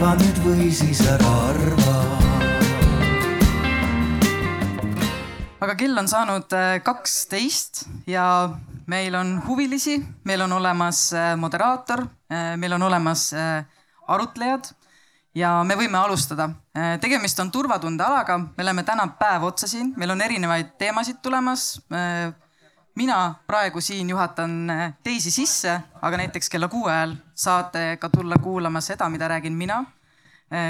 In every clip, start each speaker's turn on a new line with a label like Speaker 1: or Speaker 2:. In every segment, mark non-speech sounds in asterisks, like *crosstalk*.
Speaker 1: arva nüüd või siis ära arva
Speaker 2: aga kell on saanud äh, kaksteist ja meil on huvilisi, meil on olemas äh, moderaator, äh, meil on olemas arutlejad ja me võime alustada. tegemist on turvatundealaga, me oleme täna päev otsa siin, meil on erinevaid teemasid tulemas. mina praegu siin juhatan teisi sisse, aga näiteks kella kuue ajal saate ka tulla kuulama seda, mida räägin mina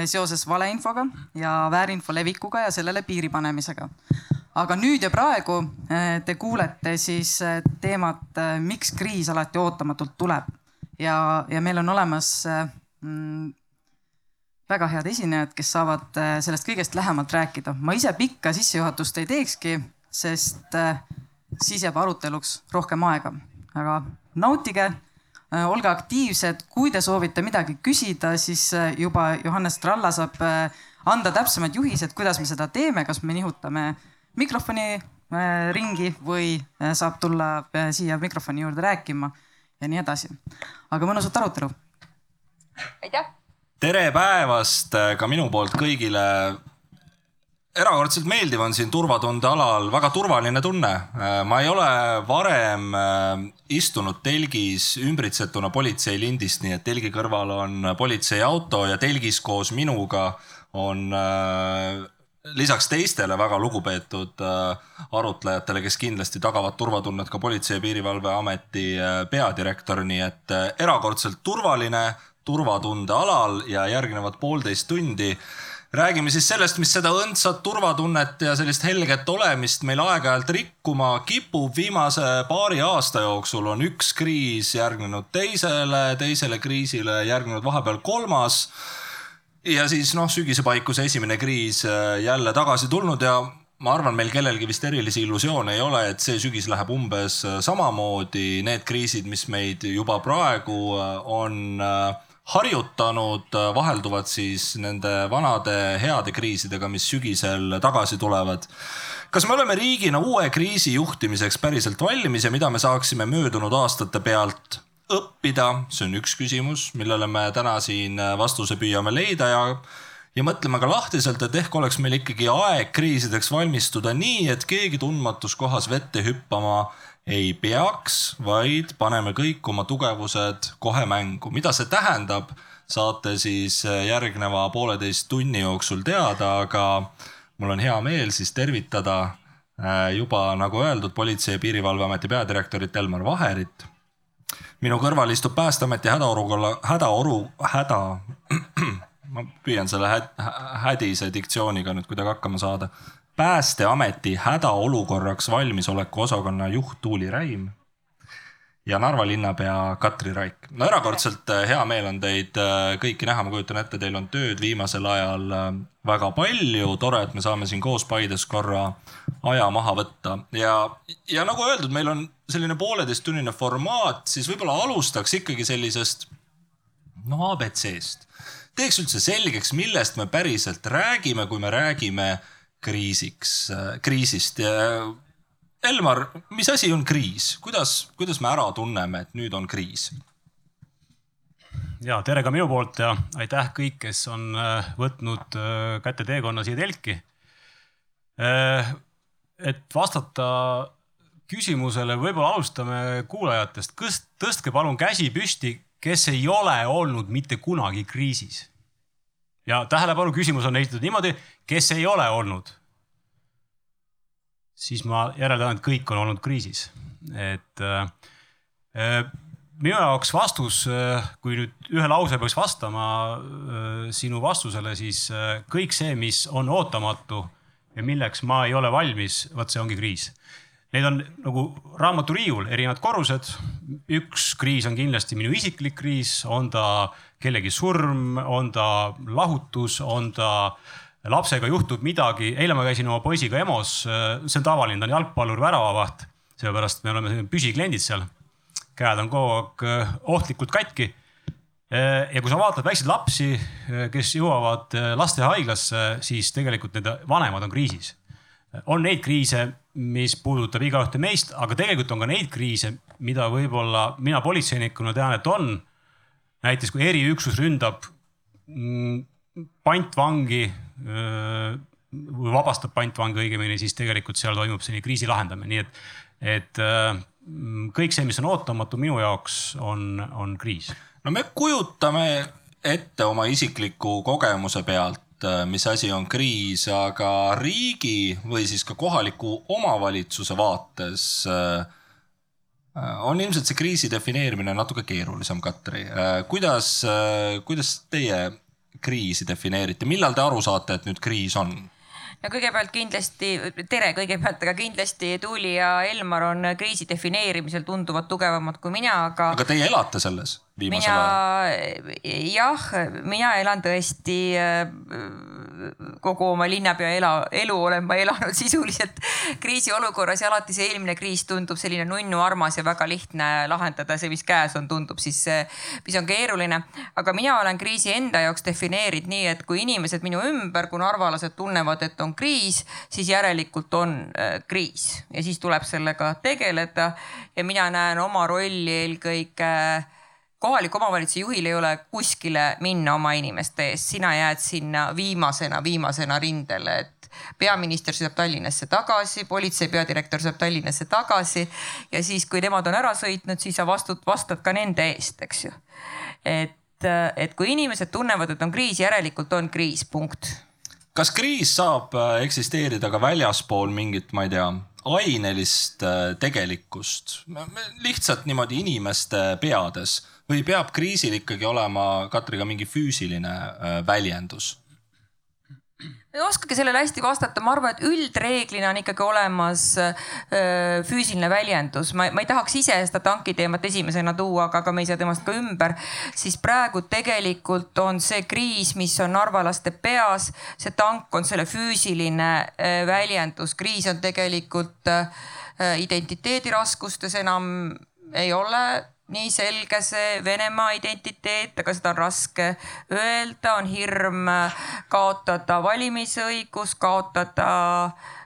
Speaker 2: seoses valeinfoga ja väärinfo levikuga ja sellele piiri panemisega. Aga nüüd ja praegu eh, te kuulete siis eh, teemat, eh, miks kriis alati ootamatult tuleb. Ja, ja meil on olemas mm, väga head esinejad, kes saavad sellest kõigest lähemalt rääkida. ma ise pikka sissejuhatust ei teekski, sest siis jääb aruteluks rohkem aega, aga nautige, olge aktiivsed, kui te soovite midagi küsida, siis juba Johannes Tralla saab anda täpsemad juhised, kuidas me seda teeme, kas me nihutame mikrofoni äh, ringi või äh, saab tulla äh, siia mikrofoni juurde rääkima ja nii edasi. aga mõnusat arutelu.
Speaker 3: aitäh.
Speaker 4: tere päevast ka minu poolt kõigile. Erakordselt meeldiv on siin turvatunde alal, väga turvaline tunne. ma ei ole varem istunud telgis ümbritsetuna politseilindist, nii et telgi kõrval on politseiauto ja telgis koos minuga on lisaks teistele väga lugupeetud äh, arutlejatele, kes kindlasti tagavad turvatunnet ka Politsei- ja Piirivalveameti äh, peadirektor, nii et äh, erakordselt turvaline turvatunde alal ja järgnevad poolteist tundi räägime siis sellest, mis seda õndsat turvatunnet ja sellist helget olemist meil aeg-ajalt rikkuma kipub. viimase paari aasta jooksul on üks kriis järgnenud teisele, teisele kriisile järgnenud vahepeal kolmas ja siis noh, sügise paiku see esimene kriis äh, jälle tagasi tulnud ja ma arvan, meil kellelgi vist erilisi illusioone ei ole, et see sügis läheb umbes äh, samamoodi. Need kriisid, mis meid juba praegu äh, on harjutanud, vahelduvad siis nende vanade heade kriisidega, mis sügisel tagasi tulevad. kas me oleme riigina uue kriisi juhtimiseks päriselt valmis ja mida me saaksime möödunud aastate pealt õppida, see on üks küsimus, millele me täna siin äh, vastuse püüame leida ja ja mõtleme ka lahtiselt, et ehk oleks meil ikkagi aeg kriisideks valmistuda nii, et keegi tundmatus kohas vette hüppama ei peaks, vaid paneme kõik oma tugevused kohe mängu. mida see tähendab, saate siis äh, järgneva pooleteist tunni jooksul teada, aga mul on hea meel siis tervitada äh, juba nagu öeldud, Politsei- ja Piirivalveameti peadirektorit Elmar Vaherit minu kõrval istub Päästeameti hädaolukorra, hädaoru, häda, *clears throat* ma püüan selle hädise diktsiooniga nüüd kuidagi hakkama saada. Päästeameti hädaolukorraks valmisoleku osakonna juht Tuuli Räim ja Narva linnapea Katri Raik. no erakordselt äh, hea meel on teid äh, kõiki näha, ma kujutan ette, teil on tööd viimasel ajal äh, väga palju, tore, et me saame siin koos Paides korra aja maha võtta ja, ja nagu öeldud, meil on selline pooleteisttunnine formaat, siis võib-olla alustaks ikkagi sellisest no abc-st. teeks üldse selgeks, millest me päriselt räägime, kui me räägime kriisiks, kriisist Elmar, mis asi on kriis, kuidas, kuidas me ära tunneme, et nüüd on kriis?
Speaker 5: ja tere ka minu poolt ja aitäh kõik, kes on äh, võtnud äh, kätte teekonna siia telki. Äh, et vastata küsimusele, võib-olla alustame kuulajatest, tõstke palun käsi püsti, kes ei ole olnud mitte kunagi kriisis. Ja tähelepanu, küsimus on esitatud niimoodi, kes ei ole olnud siis ma järeldan, et kõik on olnud kriisis. et äh, äh, minu jaoks vastus, äh, kui nüüd ühe lause peaks vastama äh, sinu vastusele, siis kõik see, mis on ootamatu ja milleks ma ei ole valmis, vot see ongi kriis. Need on nagu raamaturiiul, erinevad korrused. üks kriis on kindlasti minu isiklik kriis, on ta kellegi surm, on ta lahutus, on ta lapsega juhtub midagi, eile ma käisin oma poisiga EMO-s, see on tavaline, ta on jalgpallur, väravavaht, seepärast me oleme püsikliendid seal. käed on kogu aeg eh, ohtlikult katki. Eh, ja kui sa vaatad väikseid lapsi, eh, kes jõuavad lastehaiglasse, siis tegelikult nende vanemad on kriisis. on neid kriise, mis puudutab igaühte meist, aga tegelikult on ka neid kriise, mida võib-olla mina politseinikuna tean, et on. näiteks kui eriüksus ründab mm, pantvangi või vabastab pantvangi õigemini, siis tegelikult seal toimub selline kriisi lahendamine, nii et, et öö, kõik see, mis on ootamatu minu jaoks on, on kriis.
Speaker 4: no me kujutame ette oma isikliku kogemuse pealt, mis asi on kriis, aga riigi või siis ka kohaliku omavalitsuse vaates äh, on ilmselt see kriisi defineerimine natuke keerulisem, Katri. kuidas, kuidas teie kriisi defineerite, millal te aru saate, et nüüd kriis on?
Speaker 3: No kõigepealt kindlasti, tere kõigepealt, aga kindlasti Tuuli ja Elmar on kriisi defineerimisel tunduvalt tugevamad kui mina, aga.
Speaker 4: aga teie elate selles viimasel
Speaker 3: ajal? jah, mina elan tõesti kogu oma linnapea ela, elu olen ma elanud *laughs* sisuliselt kriisiolukorras ja alati see eelmine kriis tundub selline nunnu armas ja väga lihtne lahendada. see, mis käes on, tundub siis, mis on keeruline. aga mina olen kriisi enda jaoks defineerinud nii, et kui inimesed minu ümber, kui narvalased tunnevad, et on kriis, siis järelikult on äh, kriis ja siis tuleb sellega tegeleda. ja mina näen oma rolli eelkõige äh, kohaliku omavalitsuse juhil ei ole kuskile minna oma inimeste eest, sina jääd sinna viimasena, viimasena rindele, et peaminister sõidab Tallinnasse tagasi, politsei peadirektor sõidab Tallinnasse tagasi ja siis, kui nemad on ära sõitnud, siis sa vastud, vastad ka nende eest, eks ju. et, et kui inimesed tunnevad, et on kriis, järelikult on kriis, punkt.
Speaker 4: kas kriis saab äh, eksisteerida ka väljaspool mingit, ma ei tea, ainelist äh, tegelikkust, lihtsalt niimoodi inimeste peades või peab kriisil ikkagi olema, Katri, ka mingi füüsiline äh, väljendus?
Speaker 3: ei oskagi sellele hästi vastata, ma arvan, et üldreeglina on ikkagi olemas äh, füüsiline väljendus. ma, ma ei tahaks ise seda tanki teemat esimesena tuua, aga, aga me ei saa temast ka ümber. siis praegu tegelikult on see kriis, mis on narvalaste peas, see tank on selle füüsiline äh, väljendus. kriis on tegelikult identiteediraskustes enam ei ole nii selge see Venemaa identiteet, aga seda on raske öelda, on hirm kaotada valimisõigus, kaotada Äh,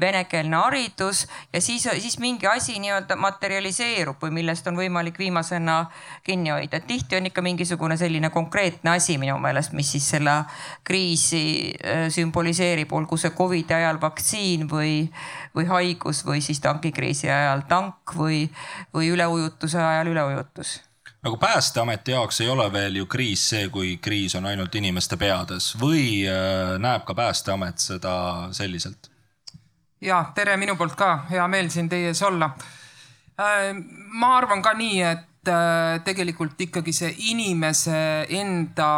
Speaker 3: venekeelne haridus ja siis, siis mingi asi nii-öelda materialiseerub või millest on võimalik viimasena kinni hoida. et tihti on ikka mingisugune selline konkreetne asi minu meelest, mis siis selle kriisi äh, sümboliseerib, olgu see Covidi ajal vaktsiin või, või haigus või siis tankikriisi ajal tank või, või üleujutuse ajal üleujutus
Speaker 4: nagu Päästeameti jaoks ei ole veel ju kriis see, kui kriis on ainult inimeste peades või äh, näeb ka Päästeamet seda selliselt?
Speaker 6: Ja tere minu poolt ka, hea meel siin teie ees olla. Äh, ma arvan ka nii, et äh, tegelikult ikkagi see inimese enda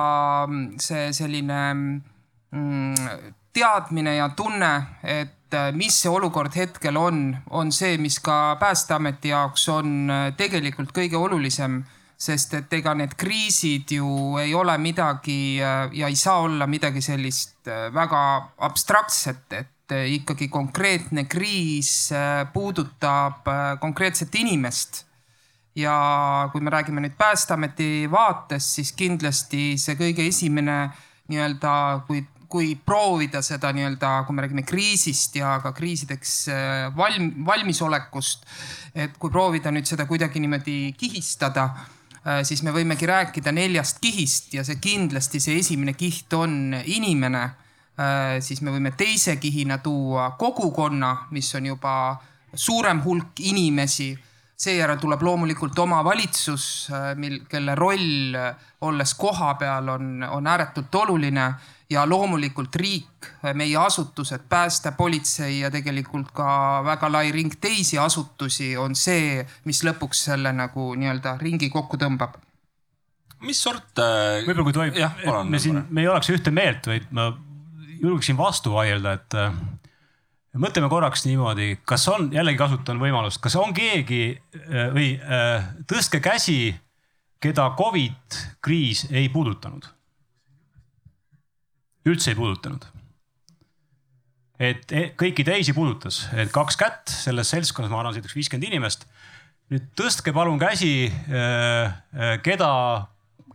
Speaker 6: see selline mm, teadmine ja tunne, et äh, mis see olukord hetkel on, on see, mis ka Päästeameti jaoks on tegelikult kõige olulisem sest et ega need kriisid ju ei ole midagi ja ei saa olla midagi sellist väga abstraktset, et et eh, ikkagi konkreetne kriis eh, puudutab eh, konkreetset inimest. ja kui me räägime nüüd Päästeameti vaates, siis kindlasti see kõige esimene nii-öelda, kui, kui proovida seda nii-öelda, kui me räägime kriisist ja ka kriisideks valm-, valmisolekust. et kui proovida nüüd seda kuidagi niimoodi kihistada siis me võimegi rääkida neljast kihist ja see kindlasti see esimene kiht on inimene Äh, siis me võime teise kihina tuua kogukonna, mis on juba suurem hulk inimesi. seejärel tuleb loomulikult omavalitsus, äh, mil, kelle roll äh, olles kohapeal on, on ääretult oluline ja loomulikult riik, meie asutused, pääste, politsei ja tegelikult ka väga lai ring teisi asutusi on see, mis lõpuks selle nagu nii-öelda ringi kokku tõmbab
Speaker 4: mis sort äh,?
Speaker 5: võib-olla kui tohib, me siin, me ei oleks ühte meelt, vaid ma julgeksin vastu vaielda, et äh, mõtleme korraks niimoodi, kas on, jällegi kasutan võimalust, kas on keegi äh, või äh, tõstke käsi, keda Covid kriis ei puudutanud? üldse ei puudutanud. et kõiki teisi puudutas, et kaks kätt selles seltskonnas, ma arvan, näiteks viiskümmend inimest. nüüd tõstke palun käsi, keda,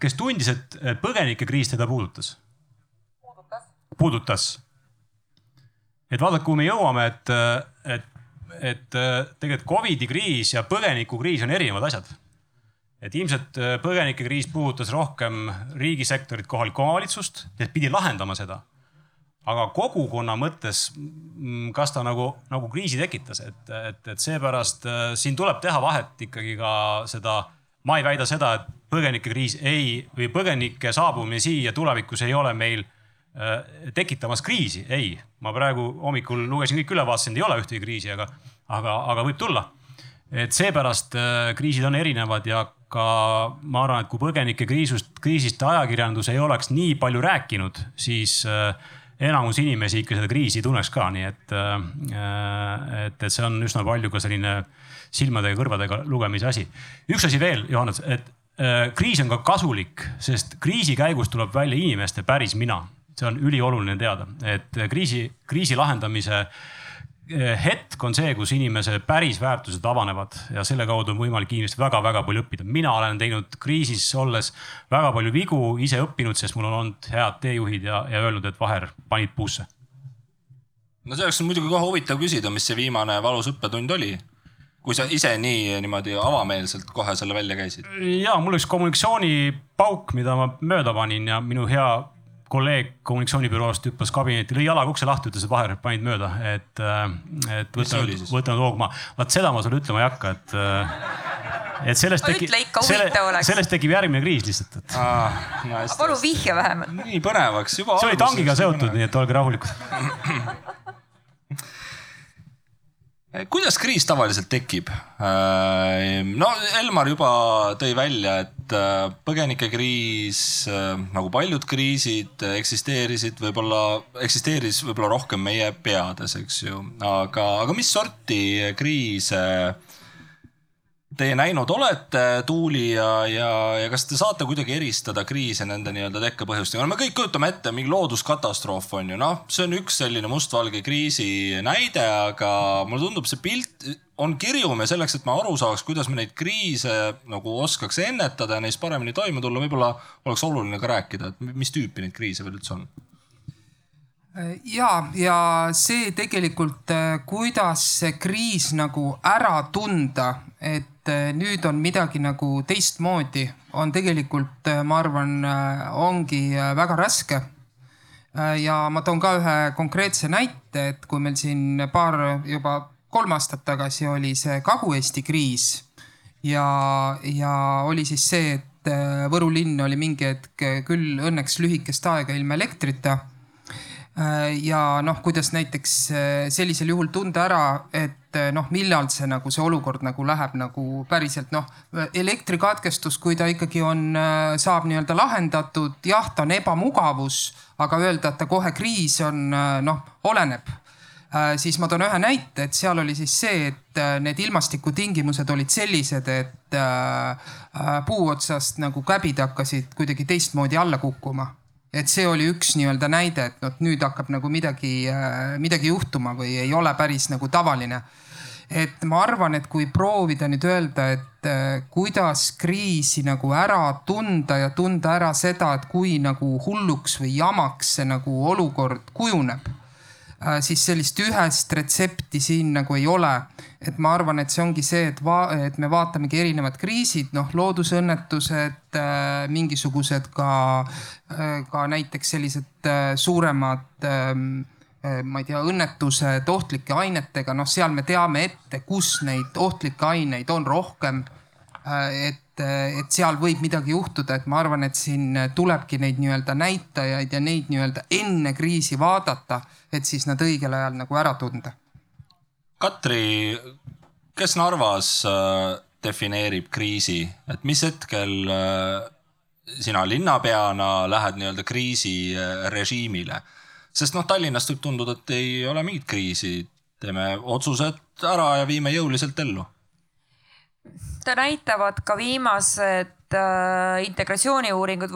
Speaker 5: kes tundis, et põgenikekriis teda puudutas puudutas. et vaadake, kuhu me jõuame, et, et, et tegelikult Covidi kriis ja põgenikukriis on erinevad asjad. et ilmselt äh, põgenikekriis puudutas rohkem riigisektorit, kohalikku omavalitsust, et pidi lahendama seda. aga kogukonna mõttes, mm, kas ta nagu, nagu kriisi tekitas, et, et, et seepärast äh, siin tuleb teha vahet ikkagi ka seda. ma ei väida seda, et põgenikekriis ei või põgenike saabumine siia tulevikus ei ole meil tekitamas kriisi, ei. ma praegu hommikul lugesin kõik üle, vaatasin, ei ole ühtegi kriisi, aga, aga, aga võib tulla. et seepärast kriisid on erinevad ja ka ma arvan, et kui põgenike kriisist, kriisist ajakirjandus ei oleks nii palju rääkinud, siis äh, enamus inimesi ikka seda kriisi ei tunneks ka, nii et, äh, et, et see on üsna palju ka selline silmade ja kõrvadega lugemise asi. üks asi veel, Johannes, et äh, kriis on ka kasulik, sest kriisi käigus tuleb välja inimeste päris mina. See on ülioluline teada, et kriisi, kriisi lahendamise Eh, hetk on see, kus inimese päris väärtused avanevad ja selle kaudu on võimalik inimestel väga-väga palju õppida. mina olen teinud kriisis olles väga palju vigu, ise õppinud, sest mul on olnud head teejuhid ja, ja öelnud, et Vaher, panid puusse.
Speaker 4: no see oleks muidugi kohe huvitav küsida, mis see viimane valus õppetund oli kui sa ise nii niimoodi avameelselt kohe selle välja käisid?
Speaker 5: ja mul üks kommunikatsioonipauk, mida ma mööda panin ja minu hea kolleeg kommunikatsioonibüroost hüppas kabinetti, lõi jalaga ukse lahti, ütles, et Vaher, panid mööda, et, et võta nüüd, võta nüüd hoog maha. vaat seda ma sulle ütlema ei hakka, et, äh, et sellest tekib, selle, sellest tekib järgmine kriis lihtsalt, et
Speaker 3: ah,. No, palun vihja vähemalt.
Speaker 4: nii põnevaks juba.
Speaker 5: see oli tangiga seotud, nii et olge rahulikud *laughs*
Speaker 4: kuidas kriis tavaliselt tekib? Äh, no Elmar juba tõi välja, et äh, põgenikekriis äh, nagu paljud kriisid eksisteerisid võib-olla, eksisteeris võib-olla rohkem meie peades, eks ju, aga, aga mis sorti kriise teie näinud olete, Tuuli ja, ja, ja kas te saate kuidagi eristada kriise nende nii-öelda tekkepõhjustega? no me kõik kujutame ette, mingi looduskatastroof on ju, noh, see on üks selline mustvalge kriisi näide, aga mulle tundub, see pilt on kirjum ja selleks, et ma aru saaks, kuidas me neid kriise nagu oskaks ennetada ja neist paremini toime tulla, võib-olla oleks oluline ka rääkida, et mis tüüpi neid kriise veel üldse on?
Speaker 6: Ja, ja see tegelikult, kuidas see kriis nagu ära tunda, et et eh, nüüd on midagi nagu teistmoodi, on tegelikult, eh, ma arvan, eh, ongi väga raske. ja ma toon ka ühe konkreetse näite, et kui meil siin paar, juba kolm aastat tagasi oli see Kagu-Eesti kriis ja, ja oli siis see, et Võru linn oli mingi hetk küll õnneks lühikest aega ilma elektrita ja noh, kuidas näiteks sellisel juhul tunda ära, et eh, noh, millal see nagu see olukord nagu läheb nagu päriselt noh, elektrikatkestus, kui ta ikkagi on, saab nii-öelda lahendatud, jah, ta on ebamugavus, aga öelda, et ta kohe kriis on noh, oleneb. Siis ma toon ühe näite, et seal oli siis see, et need ilmastikutingimused olid sellised, et puu otsast nagu käbid hakkasid kuidagi teistmoodi alla kukkuma et see oli üks nii-öelda näide, et noh, nüüd hakkab nagu midagi, äh, midagi juhtuma või ei ole päris nagu tavaline. et ma arvan, et kui proovida nüüd öelda, et äh, kuidas kriisi nagu ära tunda ja tunda ära seda, et kui nagu hulluks või jamaks see nagu olukord kujuneb siis sellist ühest retsepti siin nagu ei ole. et ma arvan, et see ongi see, et et me vaatamegi erinevad kriisid, noh, loodusõnnetused, äh, mingisugused ka, äh, ka näiteks sellised suuremad ähm, ma ei tea, õnnetused ohtlike ainetega, noh, seal me teame ette, kus neid ohtlikke aineid on rohkem. et et seal võib midagi juhtuda, et ma arvan, et siin tulebki neid nii-öelda näitajaid ja neid nii-öelda enne kriisi vaadata, et siis nad õigel ajal nagu ära tunda.
Speaker 4: Katri, kes Narvas äh, defineerib kriisi, et mis hetkel äh, sina linnapeana lähed nii-öelda kriisirežiimile? sest noh, Tallinnast võib tunduda, et ei ole mingit kriisi, teeme otsused ära ja viime jõuliselt ellu
Speaker 3: seda näitavad ka viimased äh, integratsiooniuuringud,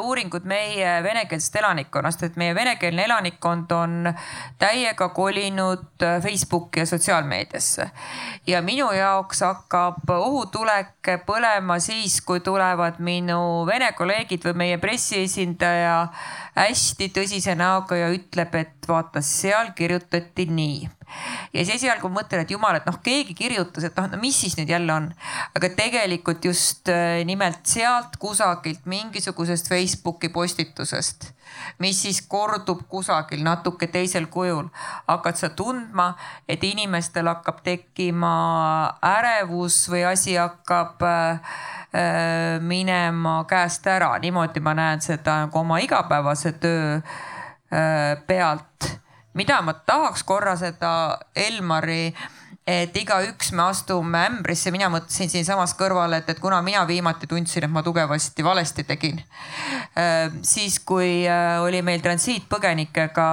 Speaker 3: uuringud meie venekeelsest elanikkonnast, et meie venekeelne elanikkond on täiega kolinud äh, Facebooki ja sotsiaalmeediasse. ja minu jaoks hakkab ohutulek põlema siis, kui tulevad minu vene kolleegid või meie pressiesindaja hästi tõsise näoga ja ütleb, et vaata, seal kirjutati nii ja siis esialgu mõtlen, et jumal, et noh, keegi kirjutas, et noh, no mis siis nüüd jälle on. aga tegelikult just äh, nimelt sealt kusagilt mingisugusest Facebooki postitusest, mis siis kordub kusagil natuke teisel kujul, hakkad sa tundma, et inimestel hakkab tekkima ärevus või asi hakkab äh, äh minema käest ära, niimoodi ma näen seda nagu oma igapäevase töö äh, pealt mida ma tahaks korra seda Elmari et igaüks me astume ämbrisse, mina mõtlesin siinsamas kõrval, et, et kuna mina viimati tundsin, et ma tugevasti valesti tegin. Äh, siis, kui äh, oli meil transiitpõgenikega,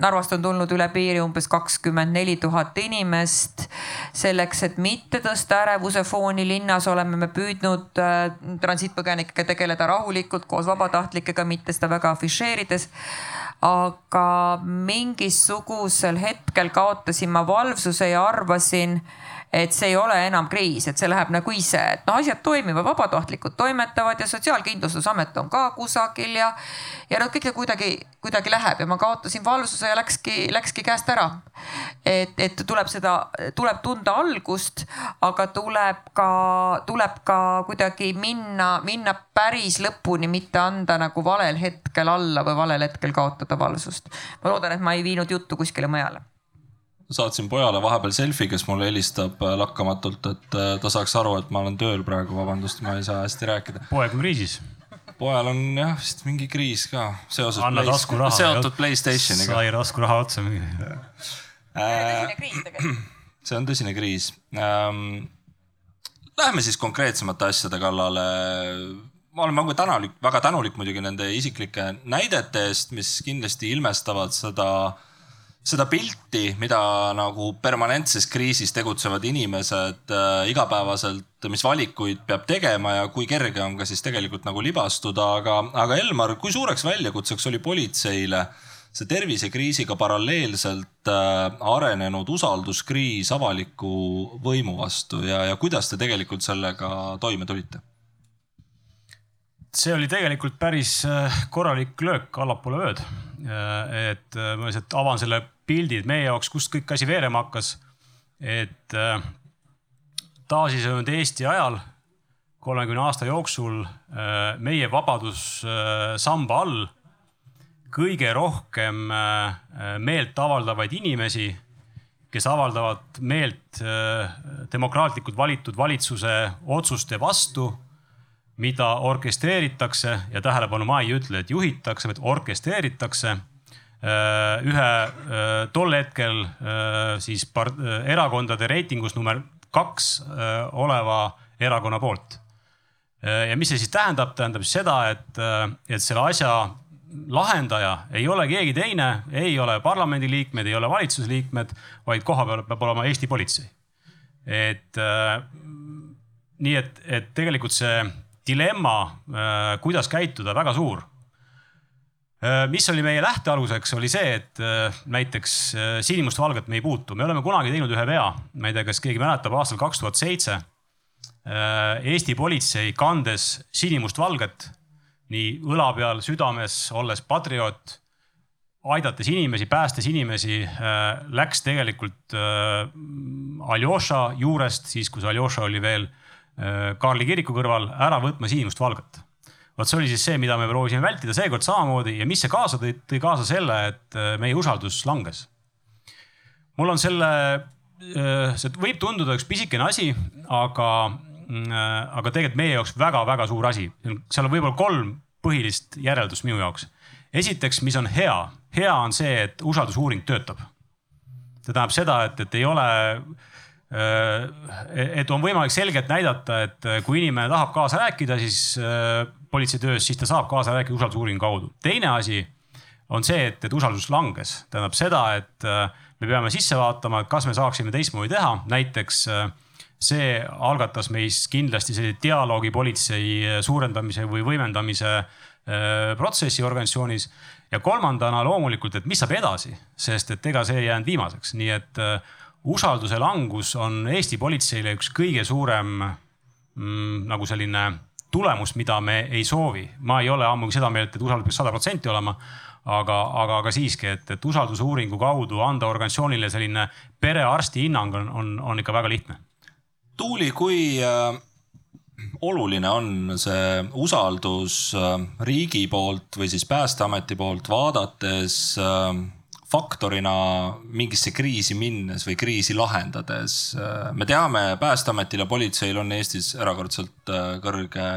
Speaker 3: Narvast on tulnud üle piiri umbes kakskümmend neli tuhat inimest. selleks, et mitte tõsta ärevuse fooni linnas, oleme me püüdnud äh, transiitpõgenikega tegeleda rahulikult koos vabatahtlikega, mitte seda väga afišeerides aga mingisugusel hetkel kaotasin ma valvsuse ja arvasin, et see ei ole enam kriis, et see läheb nagu ise, et noh, asjad toimivad, vabatahtlikud toimetavad ja Sotsiaalkindlustusamet on ka kusagil ja. ja noh, kõik see kuidagi, kuidagi läheb ja ma kaotasin valvsuse ja läkski, läkski käest ära. et, et tuleb seda, tuleb tunda algust, aga tuleb ka, tuleb ka kuidagi minna, minna päris lõpuni, mitte anda nagu valel hetkel alla või valel hetkel kaotada valvsust. ma loodan, et ma ei viinud juttu kuskile mujale
Speaker 4: saatsin pojale vahepeal selfie, kes mulle helistab äh, lakkamatult, et äh, ta saaks aru, et ma olen tööl praegu, vabandust, ma ei saa hästi rääkida.
Speaker 5: poeg on kriisis.
Speaker 4: pojal on jah vist mingi kriis ka seoses,
Speaker 5: Anna taskuraha.
Speaker 4: seotud Playstationiga.
Speaker 5: sai taskuraha otsa mingi. *clears throat*
Speaker 4: see on tõsine kriis ähm,. Läheme siis konkreetsemate asjade kallale. ma olen väga tänulik, väga tänulik muidugi nende isiklike näidete eest, mis kindlasti ilmestavad seda äh, seda pilti, mida nagu permanentses kriisis tegutsevad inimesed äh, igapäevaselt, mis valikuid peab tegema ja kui kerge on ka siis tegelikult nagu libastuda, aga, aga Elmar, kui suureks väljakutseks oli politseile see tervisekriisiga paralleelselt äh, arenenud usalduskriis avaliku võimu vastu ja, ja kuidas te tegelikult sellega toime tulite?
Speaker 5: see oli tegelikult päris äh, korralik löök allapoole ööd. Äh, et äh, ma lihtsalt avan selle pildi, et meie jaoks, kust kõik asi veerema hakkas. et taasiseseisvunud Eesti ajal, kolmekümne aasta jooksul meie vabadussamba all kõige rohkem meelt avaldavaid inimesi, kes avaldavad meelt demokraatlikult valitud valitsuse otsuste vastu mida orkestreeritakse ja tähelepanu, ma ei ütle, et juhitakse, vaid orkestreeritakse äh, ühe äh, tol hetkel äh, siis erakondade reitingus number kaks oleva erakonna poolt. ja mis see siis tähendab, tähendab seda, et, et selle asja lahendaja ei ole keegi teine, ei ole parlamendiliikmed, ei ole valitsusliikmed, vaid kohapeal peab olema Eesti politsei. et nii et, et tegelikult see dilemma, äh, kuidas käituda, väga suur. Äh, mis oli meie lähtealuseks, oli see, et äh, näiteks sinimustvalget me ei puutu, me oleme kunagi teinud ühe vea, ma ei tea, kas keegi mäletab, aastal kaks tuhat seitse Eesti politsei kandes sinimustvalget nii õla peal, südames, olles patrioot, aidates inimesi, päästes inimesi, läks tegelikult Aljoša juurest, siis kus Aljoša oli veel Kaarli kiriku kõrval ära võtma sinimustvalget. vot see oli siis see, mida me proovisime vältida seekord samamoodi ja mis see kaasa tõi, tõi kaasa selle, et äh, meie usaldus langes. mul on selle, äh, see võib tunduda üks pisikene asi, aga, mm, aga tegelikult meie jaoks väga-väga suur asi. seal on võib-olla kolm põhilist järeldust minu jaoks. esiteks, mis on hea, hea on see, et usaldusuuring töötab. see tähendab seda, et, et ei ole Äh, et on võimalik selgelt näidata, et äh, kui inimene tahab kaasa rääkida, siis äh, politsei töös, siis ta saab kaasa rääkida usaldusuuringu kaudu. teine asi on see, et, et usaldus langes, tähendab seda, et me peame sisse vaatama, et kas me saaksime teistmoodi teha, näiteks see algatas meis kindlasti sellise dialoogi politsei suurendamise või võimendamise protsessi organisatsioonis. ja kolmandana loomulikult, et mis saab edasi, sest et ega see ei jäänud viimaseks, nii et usalduse langus on Eesti politseile üks kõige suurem mm, nagu selline tulemust, mida me ei soovi. ma ei ole ammugi seda meelt, et usaldus peaks sada protsenti olema aga, aga, aga siiski, et, et usaldusuuringu kaudu anda organisatsioonile selline perearsti hinnang on, on, on ikka väga lihtne.
Speaker 4: Tuuli, kui äh, oluline on see usaldus äh, riigi poolt või siis Päästeameti poolt vaadates äh, faktorina mingisse kriisi minnes või kriisi lahendades. Äh, me teame, Päästeametil ja politseil on Eestis erakordselt äh, kõrge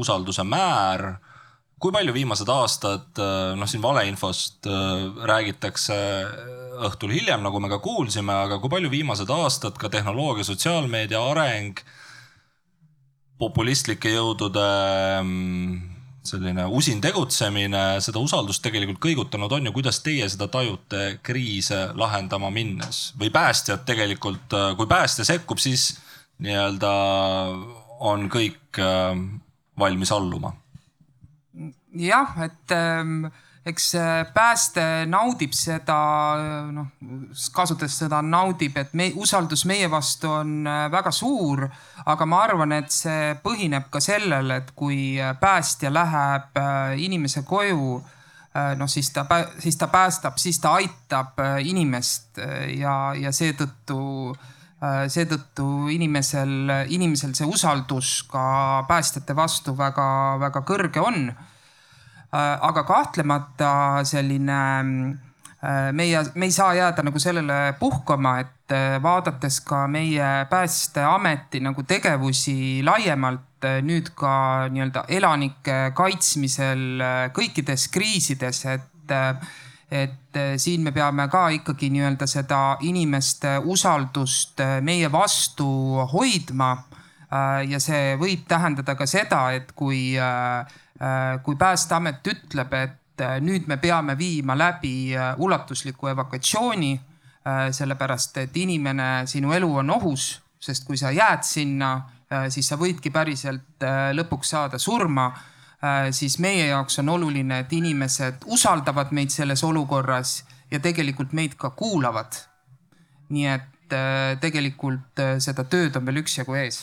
Speaker 4: usalduse määr kui palju viimased aastad, äh, noh siin valeinfost räägitakse õhtul hiljem, nagu me ka kuulsime, aga kui palju viimased aastad ka tehnoloogia, sotsiaalmeedia areng, populistlike jõudude mm, selline usin tegutsemine, seda usaldust tegelikult kõigutanud on ju, kuidas teie seda tajute kriise lahendama minnes? Või päästjad tegelikult, äh, kui päästja sekkub, siis nii-öelda on kõik valmis alluma?
Speaker 6: Jah, et ähm, eks pääste naudib seda, noh, kasutades seda naudib, et me, usaldus meie vastu on äh, väga suur. aga ma arvan, et see põhineb ka sellel, et kui päästja läheb äh, inimese koju, äh, noh, siis ta, siis ta päästab, siis ta aitab inimest ja, ja seetõttu seetõttu inimesel, inimesel see usaldus ka päästjate vastu väga-väga kõrge on Äh, aga kahtlemata selline äh, meie, me ei saa jääda nagu sellele puhkama, et äh, vaadates ka meie Päästeameti nagu tegevusi laiemalt nüüd ka nii-öelda elanike kaitsmisel kõikides kriisides, et, et siin me peame ka ikkagi nii-öelda seda inimeste usaldust meie vastu hoidma. ja see võib tähendada ka seda, et kui Äh, kui Päästeamet ütleb, et äh, nüüd me peame viima läbi äh, ulatusliku evakuatsiooni, sellepärast et inimene, sinu elu on ohus, sest kui sa jääd sinna, siis sa võidki päriselt lõpuks saada surma siis meie jaoks on oluline, et inimesed usaldavad meid selles olukorras ja tegelikult meid ka kuulavad. nii et tegelikult seda tööd on veel üksjagu ees.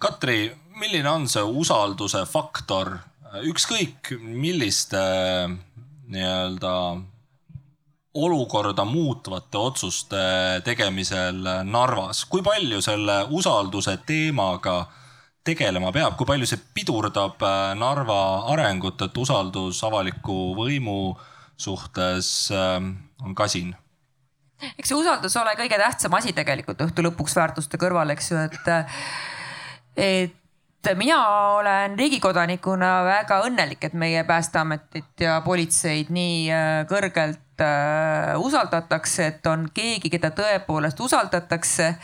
Speaker 4: Katri, milline on see usalduse faktor ükskõik milliste nii-öelda olukorda muutvate otsuste tegemisel Narvas, kui palju selle usalduse teemaga tegelema peab, kui palju see pidurdab äh, Narva arengut, et usaldus avaliku võimu suhtes äh, on kasin?
Speaker 3: eks see usaldus ole kõige tähtsam asi tegelikult õhtu lõpuks väärtuste kõrval, eks ju, et, et mina olen riigikodanikuna väga õnnelik, et meie Päästeametit ja politseid nii äh, kõrgelt usaldatakse, et on keegi, keda tõepoolest usaldatakse.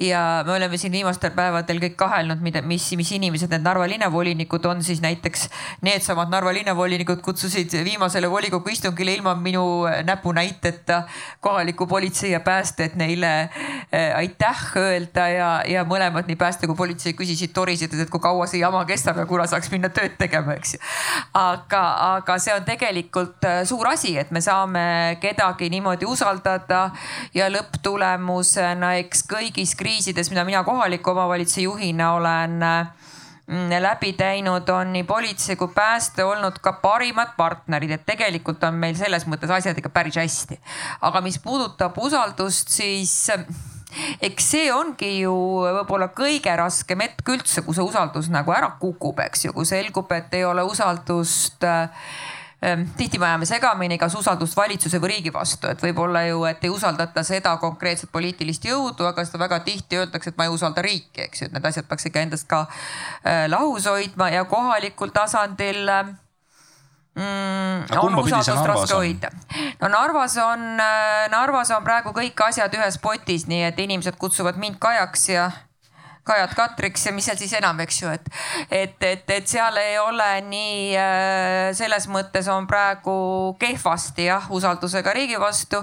Speaker 3: ja me oleme siin viimastel päevadel kõik kahelnud, mida, mis, mis inimesed need Narva linnavolinikud on, siis näiteks needsamad Narva linnavolinikud kutsusid viimasele volikogu istungile ilma minu näpunäiteta kohaliku politsei ja pääste, et neile äh, aitäh öelda ja, ja mõlemad, nii pääste kui politsei küsisid, torisid, et kui kaua see jama kestab ja kuna saaks minna tööd tegema, eks ju. aga, aga see on tegelikult äh, suur asi, et me saame kedagi niimoodi usaldada. Ja lõpptulemusena eks kõigis kriisides, mida mina kohaliku omavalitsuse juhina olen mm, läbi teinud, on nii politsei kui pääste olnud ka parimad partnerid, et tegelikult on meil selles mõttes asjad ikka päris hästi. aga mis puudutab usaldust, siis eks see ongi ju võib-olla kõige raskem hetk üldse, kui see usaldus nagu ära kukub, eks ju, kui selgub, et ei ole usaldust äh, tihti me ajame segamini, kas usaldust valitsuse või riigi vastu, et võib-olla ju, et ei usaldata seda konkreetset poliitilist jõudu, aga seda väga tihti öeldakse, et ma ei usalda riiki, eks ju, et need asjad peaks ikka endast ka äh, lahus hoidma ja kohalikul tasandil äh, mm, on usaldust raske hoida. no Narvas on, äh, Narvas on praegu kõik asjad ühes potis, nii et inimesed kutsuvad mind Kajaks ja Kajat Katriks ja mis seal siis enam, eks ju, et, et, et, et seal ei ole nii, äh, selles mõttes on praegu kehvasti jah, usaldusega riigi vastu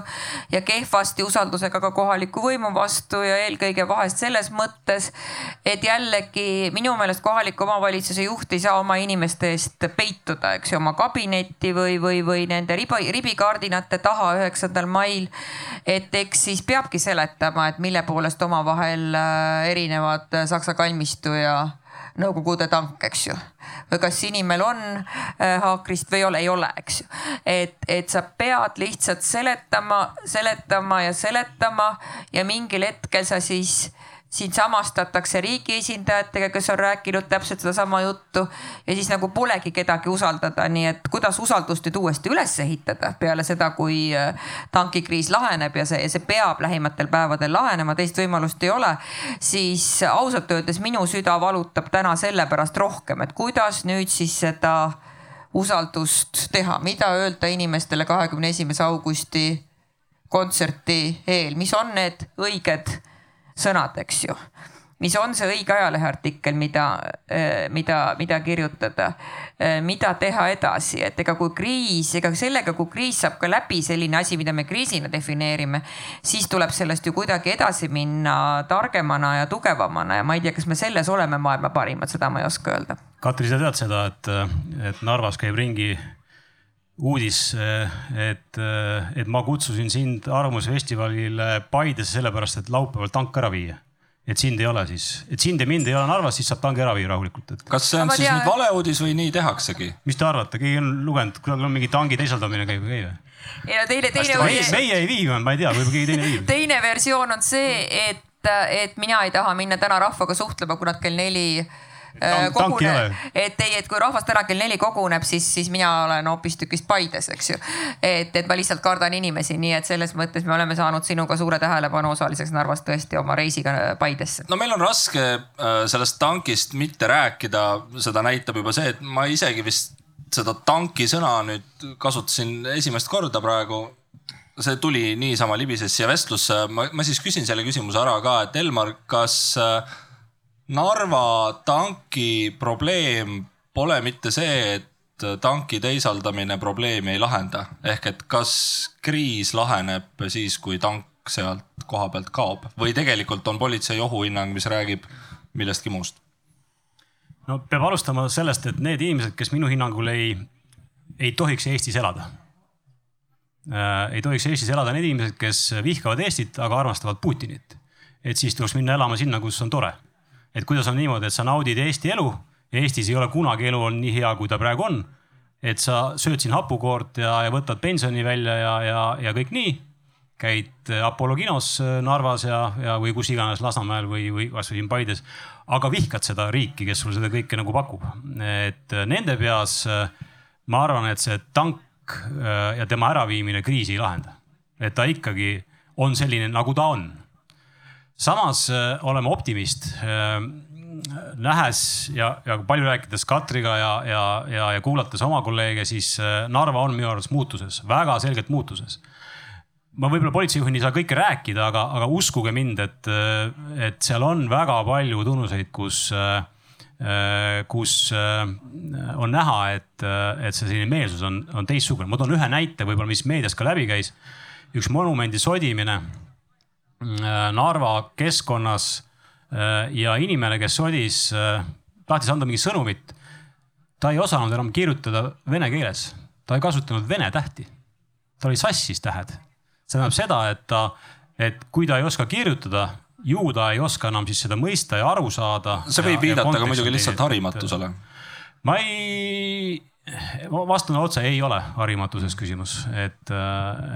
Speaker 3: ja kehvasti usaldusega ka kohaliku võimu vastu ja eelkõige vahest selles mõttes, et jällegi minu meelest kohaliku omavalitsuse juht ei saa oma inimeste eest peituda, eks ju, oma kabinetti või, või, või nende riba, ribikardinate taha üheksandal mail. et eks siis peabki seletama, et mille poolest omavahel äh, erinevad Saksa kalmistu ja Nõukogude tank, eks ju. või kas inimene on äh, haakrist või ei ole, ei ole, eks ju. et, et sa pead lihtsalt seletama, seletama ja seletama ja mingil hetkel sa siis siin samastatakse riigi esindajatega, kes on rääkinud täpselt sedasama juttu ja siis nagu polegi kedagi usaldada, nii et kuidas usaldust nüüd uuesti üles ehitada peale seda, kui äh, tankikriis laheneb ja see, see peab lähimatel päevadel lahenema, teist võimalust ei ole. siis ausalt öeldes minu süda valutab täna sellepärast rohkem, et kuidas nüüd siis seda usaldust teha, mida öelda inimestele kahekümne esimese augusti kontserti eel, mis on need õiged sõnad, eks ju. mis on see õige ajaleheartikkel, mida, äh, mida, mida kirjutada, äh, mida teha edasi, et ega kui kriis, ega sellega, kui kriis saab ka läbi selline asi, mida me kriisina defineerime, siis tuleb sellest ju kuidagi edasi minna targemana ja tugevamana ja ma ei tea, kas me selles oleme maailma parimad, seda ma ei oska öelda.
Speaker 5: Katri, sa tead seda, et, et Narvas käib ringi uudis, et, et ma kutsusin sind Arvamusfestivalile Paidesse sellepärast, et laupäeval tank ära viia et sind ei ole siis, et sind ja mind ei ole Narvas, siis saab tangi ära viia rahulikult et....
Speaker 4: kas see on
Speaker 3: Aga
Speaker 4: siis
Speaker 3: tea...
Speaker 4: nüüd vale uudis või nii tehaksegi?
Speaker 5: mis te arvate, keegi on lugenud, kusagil on mingi tangi teisaldamine käib või? ei
Speaker 3: no teine, teine.
Speaker 5: meie, meie ei vii, ma ei tea, võib-olla keegi teine viib
Speaker 3: teine versioon on see, et, et mina ei taha minna täna rahvaga suhtlema, kui nad kell neli
Speaker 5: 4
Speaker 3: Äh,
Speaker 5: kogune-,
Speaker 3: et ei, et kui rahvas täna kell neli koguneb, siis, siis mina olen hoopistükkis Paides, eks ju. et, et ma lihtsalt kardan inimesi, nii et selles mõttes me oleme saanud sinuga suure tähelepanu osaliseks Narvas tõesti oma reisiga äh, Paidesse.
Speaker 4: no meil on raske äh, sellest tankist mitte rääkida, seda näitab juba see, et ma isegi vist seda tanki sõna nüüd kasutasin esimest korda praegu. See tuli niisama libises siia vestlusse, ma, ma siis küsin selle küsimuse ära ka, et Elmar, kas äh, Narva tanki probleem pole mitte see, et tanki teisaldamine probleemi ei lahenda, ehk et kas kriis laheneb siis, kui tank sealt koha pealt kaob või tegelikult on politsei ohuhinnang, mis räägib millestki muust?
Speaker 5: no peab alustama sellest, et need inimesed, kes minu hinnangul ei, ei tohiks Eestis elada äh,. ei tohiks Eestis elada need inimesed, kes vihkavad Eestit, aga armastavad Putinit. et siis tuleks minna elama sinna, kus on tore. Et kuidas on niimoodi, et sa naudid Eesti elu Eestis ei ole kunagi elu olnud nii hea, kui ta praegu on. et sa sööd siin hapukoort ja, ja võtad pensioni välja ja, ja, ja kõik nii. käid Apollo kinos Narvas ja, ja, või kus iganes Lasnamäel või, või kasvõi siin Paides. aga vihkad seda riiki, kes sulle seda kõike nagu pakub. et nende peas ma arvan, et see tank äh, ja tema äraviimine kriisi ei lahenda. et ta ikkagi on selline, nagu ta on. Samas äh, oleme optimist äh, nähes ja, ja palju rääkides Katriga ja, ja, ja, ja kuulates oma kolleege, siis äh, Narva on minu arvates muutuses, väga selgelt muutuses. ma võib-olla politseijuhina ei saa kõike rääkida, aga, aga uskuge mind, et, et seal on väga palju tunnuseid, kus, kus on näha, et, et see selline meelsus on, on teistsugune. ma toon ühe näite võib-olla, mis meedias ka läbi käis. üks monumendi sodimine Narva keskkonnas ja inimene, kes sodis, tahtis anda mingi sõnumit. ta ei osanud enam kirjutada vene keeles, ta ei kasutanud vene tähti. ta oli sassis tähed. see tähendab seda, et ta, et kui ta ei oska kirjutada, ju ta ei oska enam siis seda mõista ja aru saada.
Speaker 4: see võib viidata ka muidugi lihtsalt harimatusele.
Speaker 5: ma ei, ma vastan otse, ei ole harimatuses küsimus, et,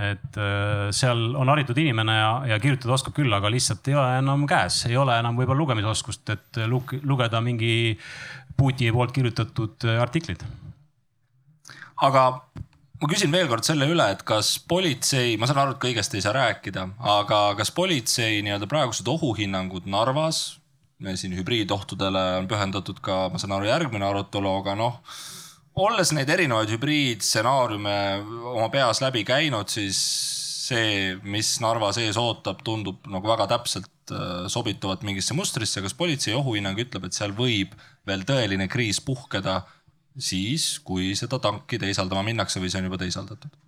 Speaker 5: et seal on haritud inimene ja, ja kirjutada oskab küll, aga lihtsalt ei ole enam käes, ei ole enam võib-olla lugemisoskust, et lugeda mingi Putini poolt kirjutatud artiklit.
Speaker 4: aga ma küsin veel kord selle üle, et kas politsei, ma saan aru, et kõigest ei saa rääkida, aga kas politsei nii-öelda praegused ohuhinnangud Narvas, siin hübriidohtudele on pühendatud ka, ma saan aru, järgmine arutelu, aga noh, olles neid erinevaid hübriidstsenaariume oma peas läbi käinud, siis see, mis Narva sees ootab, tundub nagu väga täpselt äh, sobituvat mingisse mustrisse. kas politsei ohuhinnang ütleb, et seal võib veel tõeline kriis puhkeda siis, kui seda tanki teisaldama minnakse või see on juba teisaldatud?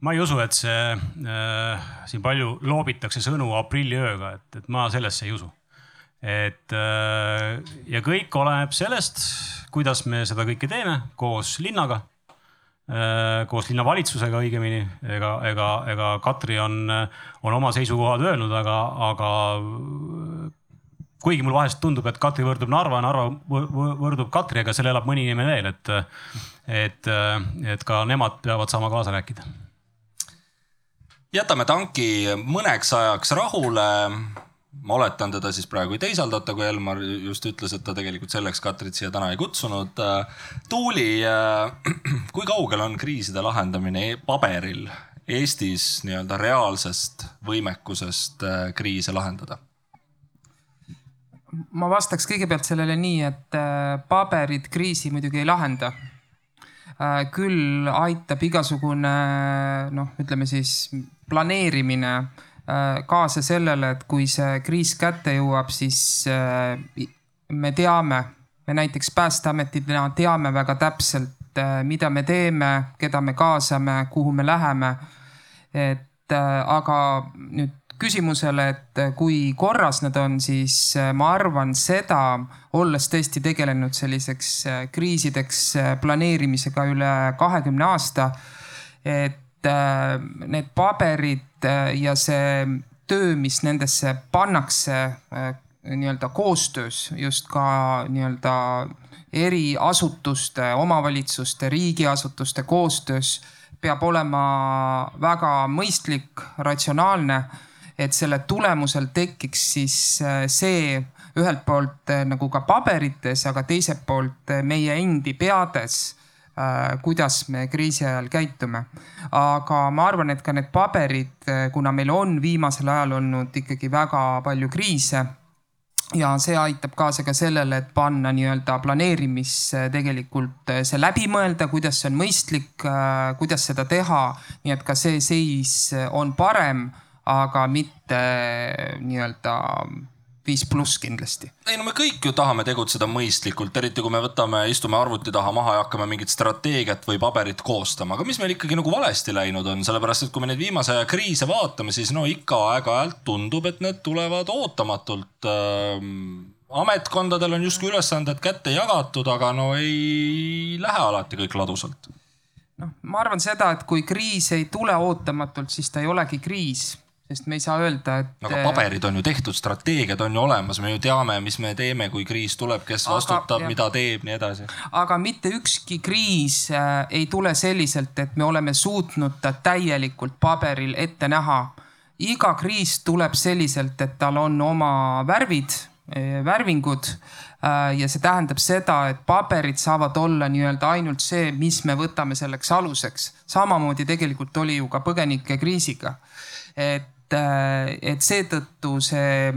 Speaker 5: ma ei usu, et see äh,, siin palju loobitakse sõnu aprilliööga, et, et ma sellesse ei usu. Et äh, ja kõik oleneb sellest, kuidas me seda kõike teeme koos linnaga äh,, koos linnavalitsusega õigemini, ega, ega, ega Katri on, on oma seisukohad öelnud, aga, aga kuigi mul vahest tundub, et Katri võrdub Narva, Narva võrdub Katriga, seal elab mõni inimene veel, et, et, et ka nemad peavad saama kaasa rääkida.
Speaker 4: jätame tanki mõneks ajaks rahule. Ma oletan teda siis praegu ei teisaldata, kui Elmar just ütles, et ta tegelikult selleks Katrit siia täna ei kutsunud. Tuuli, kui kaugel on kriiside lahendamine paberil Eestis nii-öelda reaalsest võimekusest kriise lahendada?
Speaker 6: ma vastaks kõigepealt sellele nii, et äh, paberid kriisi muidugi ei lahenda. Äh, küll aitab igasugune noh, ütleme siis planeerimine äh, kaasa sellele, et kui see kriis kätte jõuab, siis me teame, me näiteks Päästeametina teame väga täpselt, mida me teeme, keda me kaasame, kuhu me läheme. et aga nüüd küsimusele, et kui korras nad on, siis äh, ma arvan seda, olles tõesti tegelenud selliseks äh, kriisideks äh, planeerimisega üle kahekümne aasta, et need paberid ja see töö, mis nendesse pannakse nii-öelda koostöös just ka nii-öelda eri asutuste, omavalitsuste, riigiasutuste koostöös peab olema väga mõistlik, ratsionaalne et selle tulemusel tekiks siis äh, see ühelt poolt äh, nagu ka paberites, aga teiselt poolt äh, meie endi peades kuidas me kriisi ajal käitume. aga ma arvan, et ka need paberid, kuna meil on viimasel ajal olnud ikkagi väga palju kriise ja see aitab kaasa ka sellele, et panna nii-öelda planeerimisse tegelikult see läbi mõelda, kuidas see on mõistlik, kuidas seda teha, nii et ka see seis on parem aga mitte nii-öelda viis pluss kindlasti.
Speaker 4: ei no me kõik ju tahame tegutseda mõistlikult, eriti kui me võtame, istume arvuti taha maha ja hakkame mingit strateegiat või paberit koostama, aga mis meil ikkagi nagu valesti läinud on, sellepärast et kui me neid viimase aja kriise vaatame, siis no ikka aeg-ajalt tundub, et need tulevad ootamatult ähm, ametkondadel on justkui ülesanded kätte jagatud, aga no ei lähe alati kõik ladusalt.
Speaker 6: noh, ma arvan seda, et kui kriis ei tule ootamatult, siis ta ei olegi kriis sest me ei saa öelda, et.
Speaker 4: aga paberid on ju tehtud, strateegiad on ju olemas, me ju teame, mis me teeme, kui kriis tuleb, kes aga, vastutab, mida teeb, nii edasi.
Speaker 6: aga mitte ükski kriis äh, ei tule selliselt, et me oleme suutnud ta täielikult paberil ette näha. iga kriis tuleb selliselt, et tal on oma värvid, äh, värvingud äh, ja see tähendab seda, et paberid saavad olla nii-öelda ainult see, mis me võtame selleks aluseks. samamoodi tegelikult oli ju ka põgenikekriisiga. et et, äh, et seetõttu see,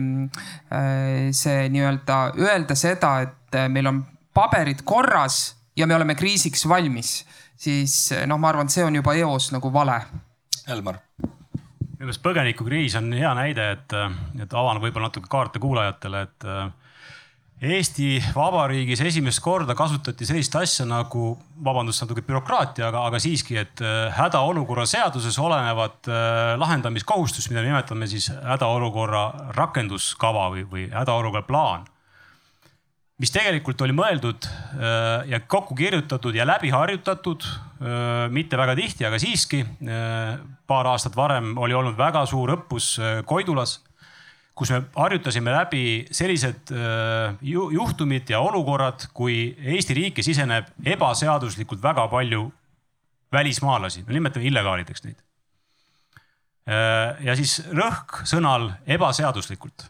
Speaker 6: äh, see nii-öelda öelda seda, et äh, meil on paberid korras ja me oleme kriisiks valmis, siis noh, ma arvan, et see on juba eos nagu vale.
Speaker 4: Elmar
Speaker 5: minu meelest põgenikukriis on hea näide, et, et avan võib-olla natuke kaarte kuulajatele, et Eesti Vabariigis esimest korda kasutati sellist asja nagu, vabandust, natuke bürokraatia, aga, aga siiski, et äh, hädaolukorra seaduses olevat äh, lahendamiskohustust, mida nimetame siis hädaolukorra rakenduskava või, või hädaolukorra plaan. mis tegelikult oli mõeldud äh, ja kokku kirjutatud ja läbi harjutatud, mitte väga tihti, aga siiski. paar aastat varem oli olnud väga suur õppus Koidulas kus me harjutasime läbi sellised äh, juhtumid ja olukorrad, kui Eesti riiki siseneb ebaseaduslikult väga palju välismaalasi, no nimetame illegaalideks neid. Äh, ja siis rõhk sõnal ebaseaduslikult.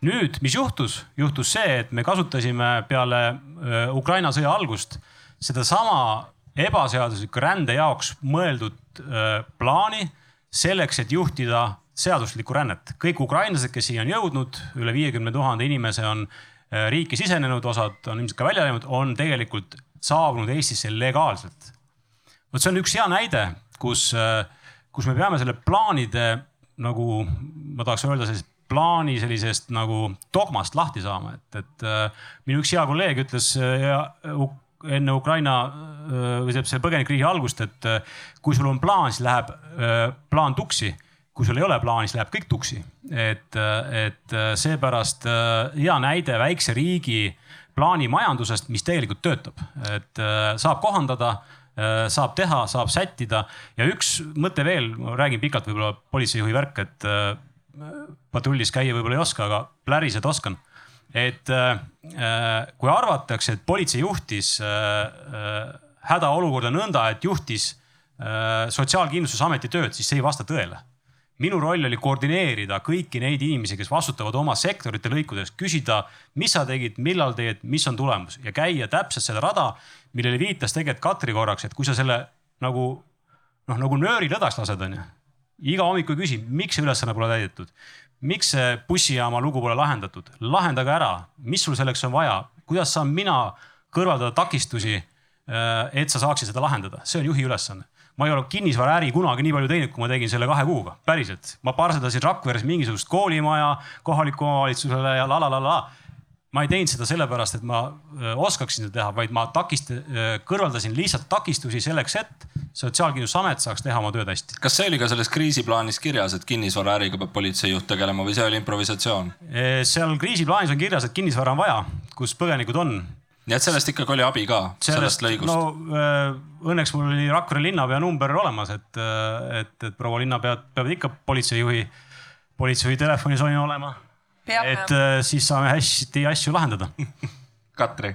Speaker 5: nüüd, mis juhtus, juhtus see, et me kasutasime peale äh, Ukraina sõja algust sedasama ebaseadusliku rände jaoks mõeldud plaani selleks, et juhtida seaduslikku rännet. kõik ukrainlased, kes siia on jõudnud, üle viiekümne tuhande inimese on äh, riiki sisenenud, osad on ilmselt ka välja läinud, on tegelikult saabunud Eestisse legaalselt. vot see on üks hea näide, kus, äh, kus me peame selle plaanide nagu, ma tahaks öelda, sellist plaani sellisest nagu dogmast lahti saama, et, et äh, minu üks hea kolleeg ütles ja, enne Ukraina või selle põgenikriisi algust, et kui sul on plaan, siis läheb plaan tuksi kui sul ei ole plaani, siis läheb kõik tuksi. et, et seepärast äh, hea näide väikse riigi plaanimajandusest, mis tegelikult töötab, et äh, saab kohandada äh, saab teha, saab sättida ja üks mõte veel, ma räägin pikalt, võib-olla politseijuhi värk, et patrullis käia võib-olla ei oska, aga pläriseda oskan. et kui arvatakse, et politsei juhtis hädaolukorda nõnda, et juhtis Sotsiaalkindlustusameti tööd, siis see ei vasta tõele minu roll oli koordineerida kõiki neid inimesi, kes vastutavad oma sektorite lõikudes, küsida, mis sa tegid, millal tegid, mis on tulemus. Ja käia täpselt seda rada, millele viitas tegelikult Katri korraks, et kui sa selle nagu noh, nagu nööri lõdvaks lased, onju. iga hommik ei küsi, miks see ülesanne pole täidetud, miks see bussijaama lugu pole lahendatud, lahendage ära, mis sul selleks on vaja, kuidas saan mina kõrvaldada takistusi, äh, et sa saaksid seda lahendada, see on juhi ülesanne ma ei ole kinnisvaraäri kunagi nii palju teinud, kui ma tegin selle kahe kuuga, päriselt. ma parseldasin Rakveres mingisugust koolimaja kohalikule omavalitsusele ja la la la la. ma ei teinud seda sellepärast, et ma oskaksin seda teha, vaid ma takist-, kõrvaldasin lihtsalt takistusi selleks, et Sotsiaalkindlustusamet saaks teha oma tööd hästi.
Speaker 4: kas see oli ka selles kriisiplaanis kirjas, et kinnisvaraäriga peab politseijuht tegelema või see oli improvisatsioon?
Speaker 5: seal kriisiplaanis on kirjas, et kinnisvara on vaja, kus põgenikud on
Speaker 4: nii et sellest ikkagi oli abi ka, sellest, lõigust?
Speaker 5: no äh, õnneks mul oli Rakvere linnapea number olemas, et, äh, et, et proua linnapead peavad ikka politseijuhi, politseijuhi telefonis on ju olema. et äh, siis saame hästi asju lahendada *laughs*
Speaker 4: Katri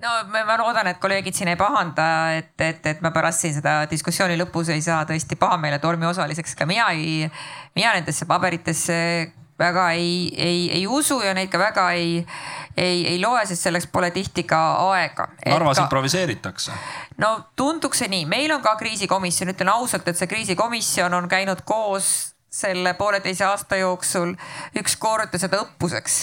Speaker 3: no ma loodan, et kolleegid siin ei pahanda, et, et, et ma pärast siin seda diskussiooni lõpus ei saa tõesti pahameeletormi osaliseks, ka mina ei, mina nendesse paberitesse väga ei, ei, ei usu ja neid ka väga ei, ei, ei loe, sest selleks pole tihti ka aega.
Speaker 4: Narvas ka... improviseeritakse.
Speaker 3: no tunduks see nii, meil on ka kriisikomisjon, ütlen ausalt, et see kriisikomisjon on käinud koos selle pooleteise aasta jooksul üks kord seda õppuseks.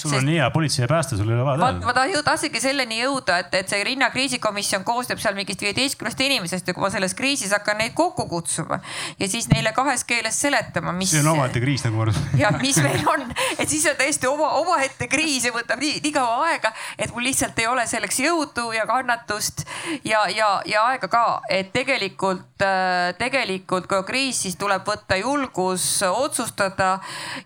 Speaker 5: sul Sest... on nii hea politsei ja pääste, sul ei ole vaja
Speaker 3: teha. ma, ma tahtsingi selleni jõuda, et, et see Rinna kriisikomisjon koosneb seal mingist viieteistkümnest inimesest ja kui ma selles kriisis hakkan neid kokku kutsuma ja siis neile kahes keeles seletama, mis.
Speaker 5: see on omaette kriis nagu ma arvan.
Speaker 3: ja mis meil on, et siis on täiesti oma, omaette kriis ja võtab nii, nii kaua aega, et mul lihtsalt ei ole selleks jõudu ja kannatust ja, ja, ja aega ka, et tegelikult, äh, tegelikult kui on kriis, siis tuleb võtta julgus julgus otsustada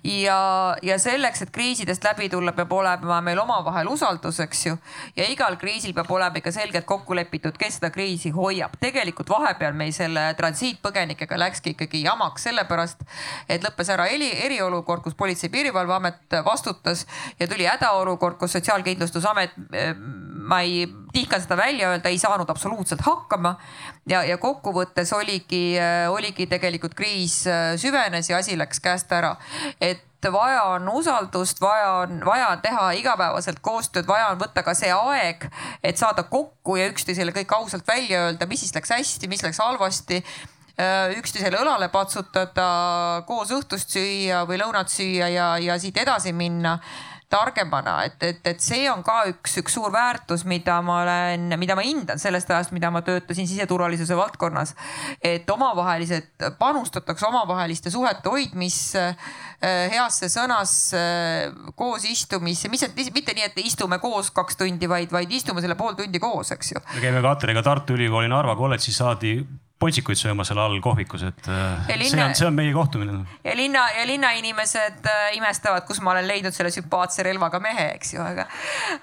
Speaker 3: ja, ja selleks, et kriisidest läbi tulla, peab olema meil omavahel usaldus, eks ju. ja igal kriisil peab olema ikka selgelt kokku lepitud, kes seda kriisi hoiab. tegelikult vahepeal meil selle transiitpõgenikega läkski ikkagi jamaks, sellepärast et lõppes ära eri, eriolukord, kus Politsei- ja Piirivalveamet vastutas ja tuli hädaolukord, kus Sotsiaalkindlustusamet, ma ei tihka seda välja öelda, ei saanud absoluutselt hakkama. Ja, ja kokkuvõttes oligi, oligi tegelikult kriis süvenenud süvenes ja asi läks käest ära. et vaja on usaldust, vaja on, vaja on teha igapäevaselt koostööd, vaja on võtta ka see aeg, et saada kokku ja üksteisele kõik ausalt välja öelda, mis siis läks hästi, mis läks halvasti üksteisele õlale patsutada, koos õhtust süüa või lõunat süüa ja, ja siit edasi minna targemana, et, et, et see on ka üks, üks suur väärtus, mida ma olen, mida ma hindan sellest ajast, mida ma töötasin siseturvalisuse valdkonnas. et omavahelised, panustatakse omavaheliste suhete hoidmisse, äh, heasse sõnasse, koos istumisse, mis, mitte nii, et istume koos kaks tundi, vaid, vaid istume selle pool tundi koos, eks ju.
Speaker 5: me käime Katriga Tartu Ülikooli Narva kolledžis saadi pontsikuid söömas seal all kohvikus, et äh, linna, see on, see on meie kohtumine.
Speaker 3: ja linna ja linnainimesed äh, imestavad, kus ma olen leidnud selle sümpaatse relvaga mehe, eks ju, aga,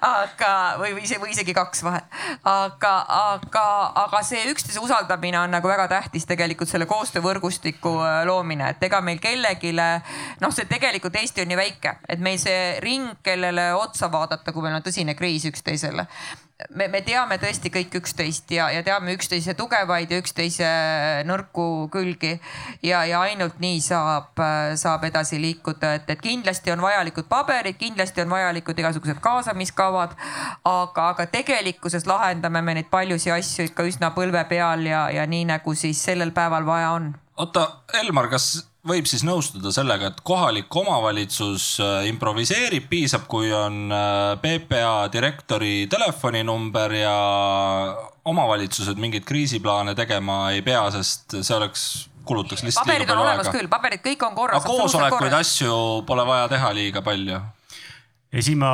Speaker 3: aga või, või, või isegi kaks vahel. aga, aga, aga see üksteise usaldamine on nagu väga tähtis tegelikult selle koostöövõrgustiku äh, loomine, et ega meil kellelegi, noh, see tegelikult Eesti on nii väike, et meil see ring, kellele otsa vaadata, kui meil on tõsine kriis üksteisele me, me teame tõesti kõik üksteist ja, ja teame üksteise tugevaid ja üksteise nõrku külgi. ja, ja ainult nii saab, saab edasi liikuda, et, et kindlasti on vajalikud paberid, kindlasti on vajalikud igasugused kaasamiskavad. aga, aga tegelikkuses lahendame me neid paljusid asju ikka üsna põlve peal ja, ja nii nagu siis sellel päeval vaja on.
Speaker 4: Oota, Elmar, kas võib siis nõustuda sellega, et kohalik omavalitsus äh, improviseerib, piisab, kui on äh, PPA direktori telefoninumber ja omavalitsused mingeid kriisiplaane tegema ei pea, sest see oleks, kulutaks lihtsalt
Speaker 3: paberid liiga palju aega. paberid on olemas küll, paberid kõik on korras.
Speaker 4: aga koosolekuid, asju pole vaja teha liiga palju
Speaker 5: ja siin ma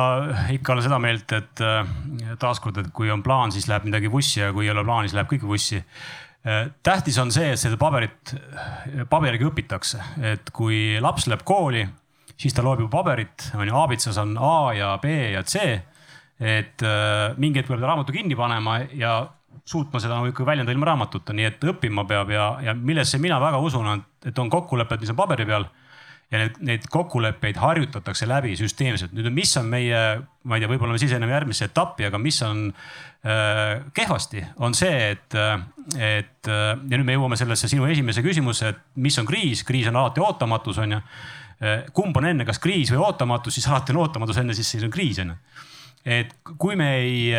Speaker 5: ikka olen seda meelt, et äh, taaskord, et kui on plaan, siis läheb midagi vussi ja kui ei ole plaani, siis läheb kõik vussi tähtis on see, et seda paberit, paberiga õpitakse, et kui laps läheb kooli, siis ta loeb juba paberit, on ju, aabitsas on A ja B ja C. et äh, mingi hetk peab ta raamatu kinni panema ja suutma seda nagu ikka väljendada ilma raamatuta, nii et õppima peab ja, ja millesse mina väga usun, et on kokkulepped, mis on paberi peal ja need, neid kokkuleppeid harjutatakse läbi süsteemselt. nüüd, mis on meie, ma ei tea, võib-olla me siseneme järgmisse etappi, aga mis on äh, kehvasti, on see, et, et äh, ja nüüd me jõuame sellesse sinu esimese küsimusse, et mis on kriis, kriis on alati ootamatus, on ju. Äh, kumb on enne, kas kriis või ootamatus, siis alati on ootamatus enne, siis siis on kriis, on ju. et kui me ei,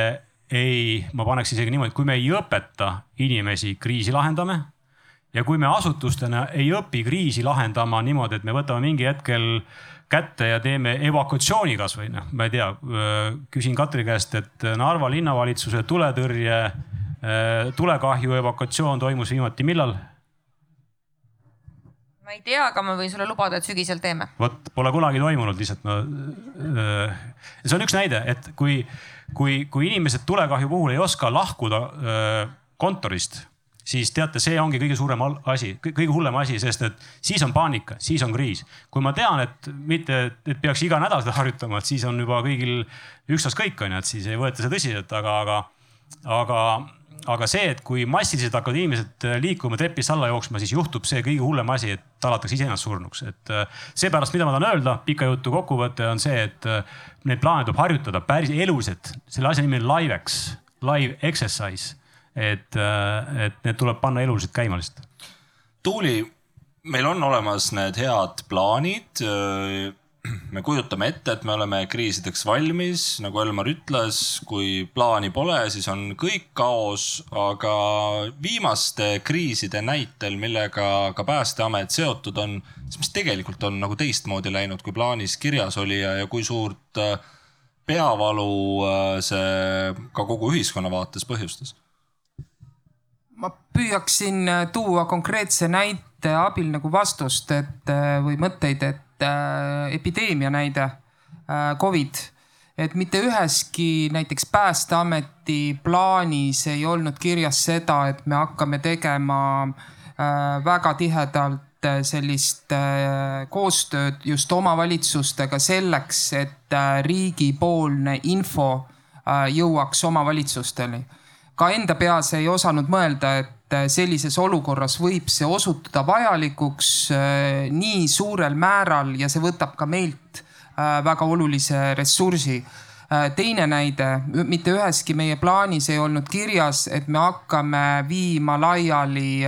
Speaker 5: ei, ma paneks isegi niimoodi, kui me ei õpeta inimesi kriisi lahendama ja kui me asutustena ei õpi kriisi lahendama niimoodi, et me võtame mingi hetkel kätte ja teeme evakuatsiooni kasvõi noh, ma ei tea, küsin Katri käest, et Narva linnavalitsuse tuletõrje, tulekahju evakuatsioon toimus viimati millal?
Speaker 3: ma ei tea, aga ma võin sulle lubada, et sügisel teeme.
Speaker 5: vot pole kunagi toimunud, lihtsalt ma. see on üks näide, et kui, kui, kui inimesed tulekahju puhul ei oska lahkuda kontorist siis teate, see ongi kõige suurem asi, kõige hullem asi, sest et siis on paanika, siis on kriis. kui ma tean, et mitte, et peaks iga nädal seda harjutama, et siis on juba kõigil ükstaskõik on ju, et siis ei võeta seda tõsiselt, aga, aga, aga, aga see, et kui massiliselt hakkavad inimesed liikuma, trepist alla jooksma, siis juhtub see kõige hullem asi, et talatakse iseennast surnuks, et seepärast, mida ma tahan öelda, pika jutu kokkuvõte on see, et neid plaane tuleb harjutada päris eluliselt, selle asja nimi on liveX, live exercise et, äh, et need tuleb panna eluliselt käima lihtsalt.
Speaker 4: Tuuli, meil on olemas need head plaanid. me kujutame ette, et me oleme kriisideks valmis, nagu Elmar ütles, kui plaani pole, siis on kõik kaos, aga viimaste kriiside näitel, millega ka Päästeamet seotud on, siis mis tegelikult on nagu teistmoodi läinud, kui plaanis kirjas oli ja, ja kui suurt äh, peavalu äh, see ka kogu ühiskonna vaates põhjustas
Speaker 6: ma püüaksin äh, tuua konkreetse näite abil nagu vastust, et äh, või mõtteid, et äh, epideemia näide, Covid, et mitte üheski näiteks Päästeameti plaanis ei olnud kirjas seda, et me hakkame tegema väga tihedalt sellist koostööd just omavalitsustega selleks, et riigipoolne info jõuaks omavalitsusteni ka enda peas ei osanud mõelda, et äh, sellises olukorras võib see osutuda vajalikuks äh, nii suurel määral ja see võtab ka meilt äh, väga olulise ressursi. teine näide, mitte üheski meie plaanis ei olnud kirjas, et me hakkame viima laiali,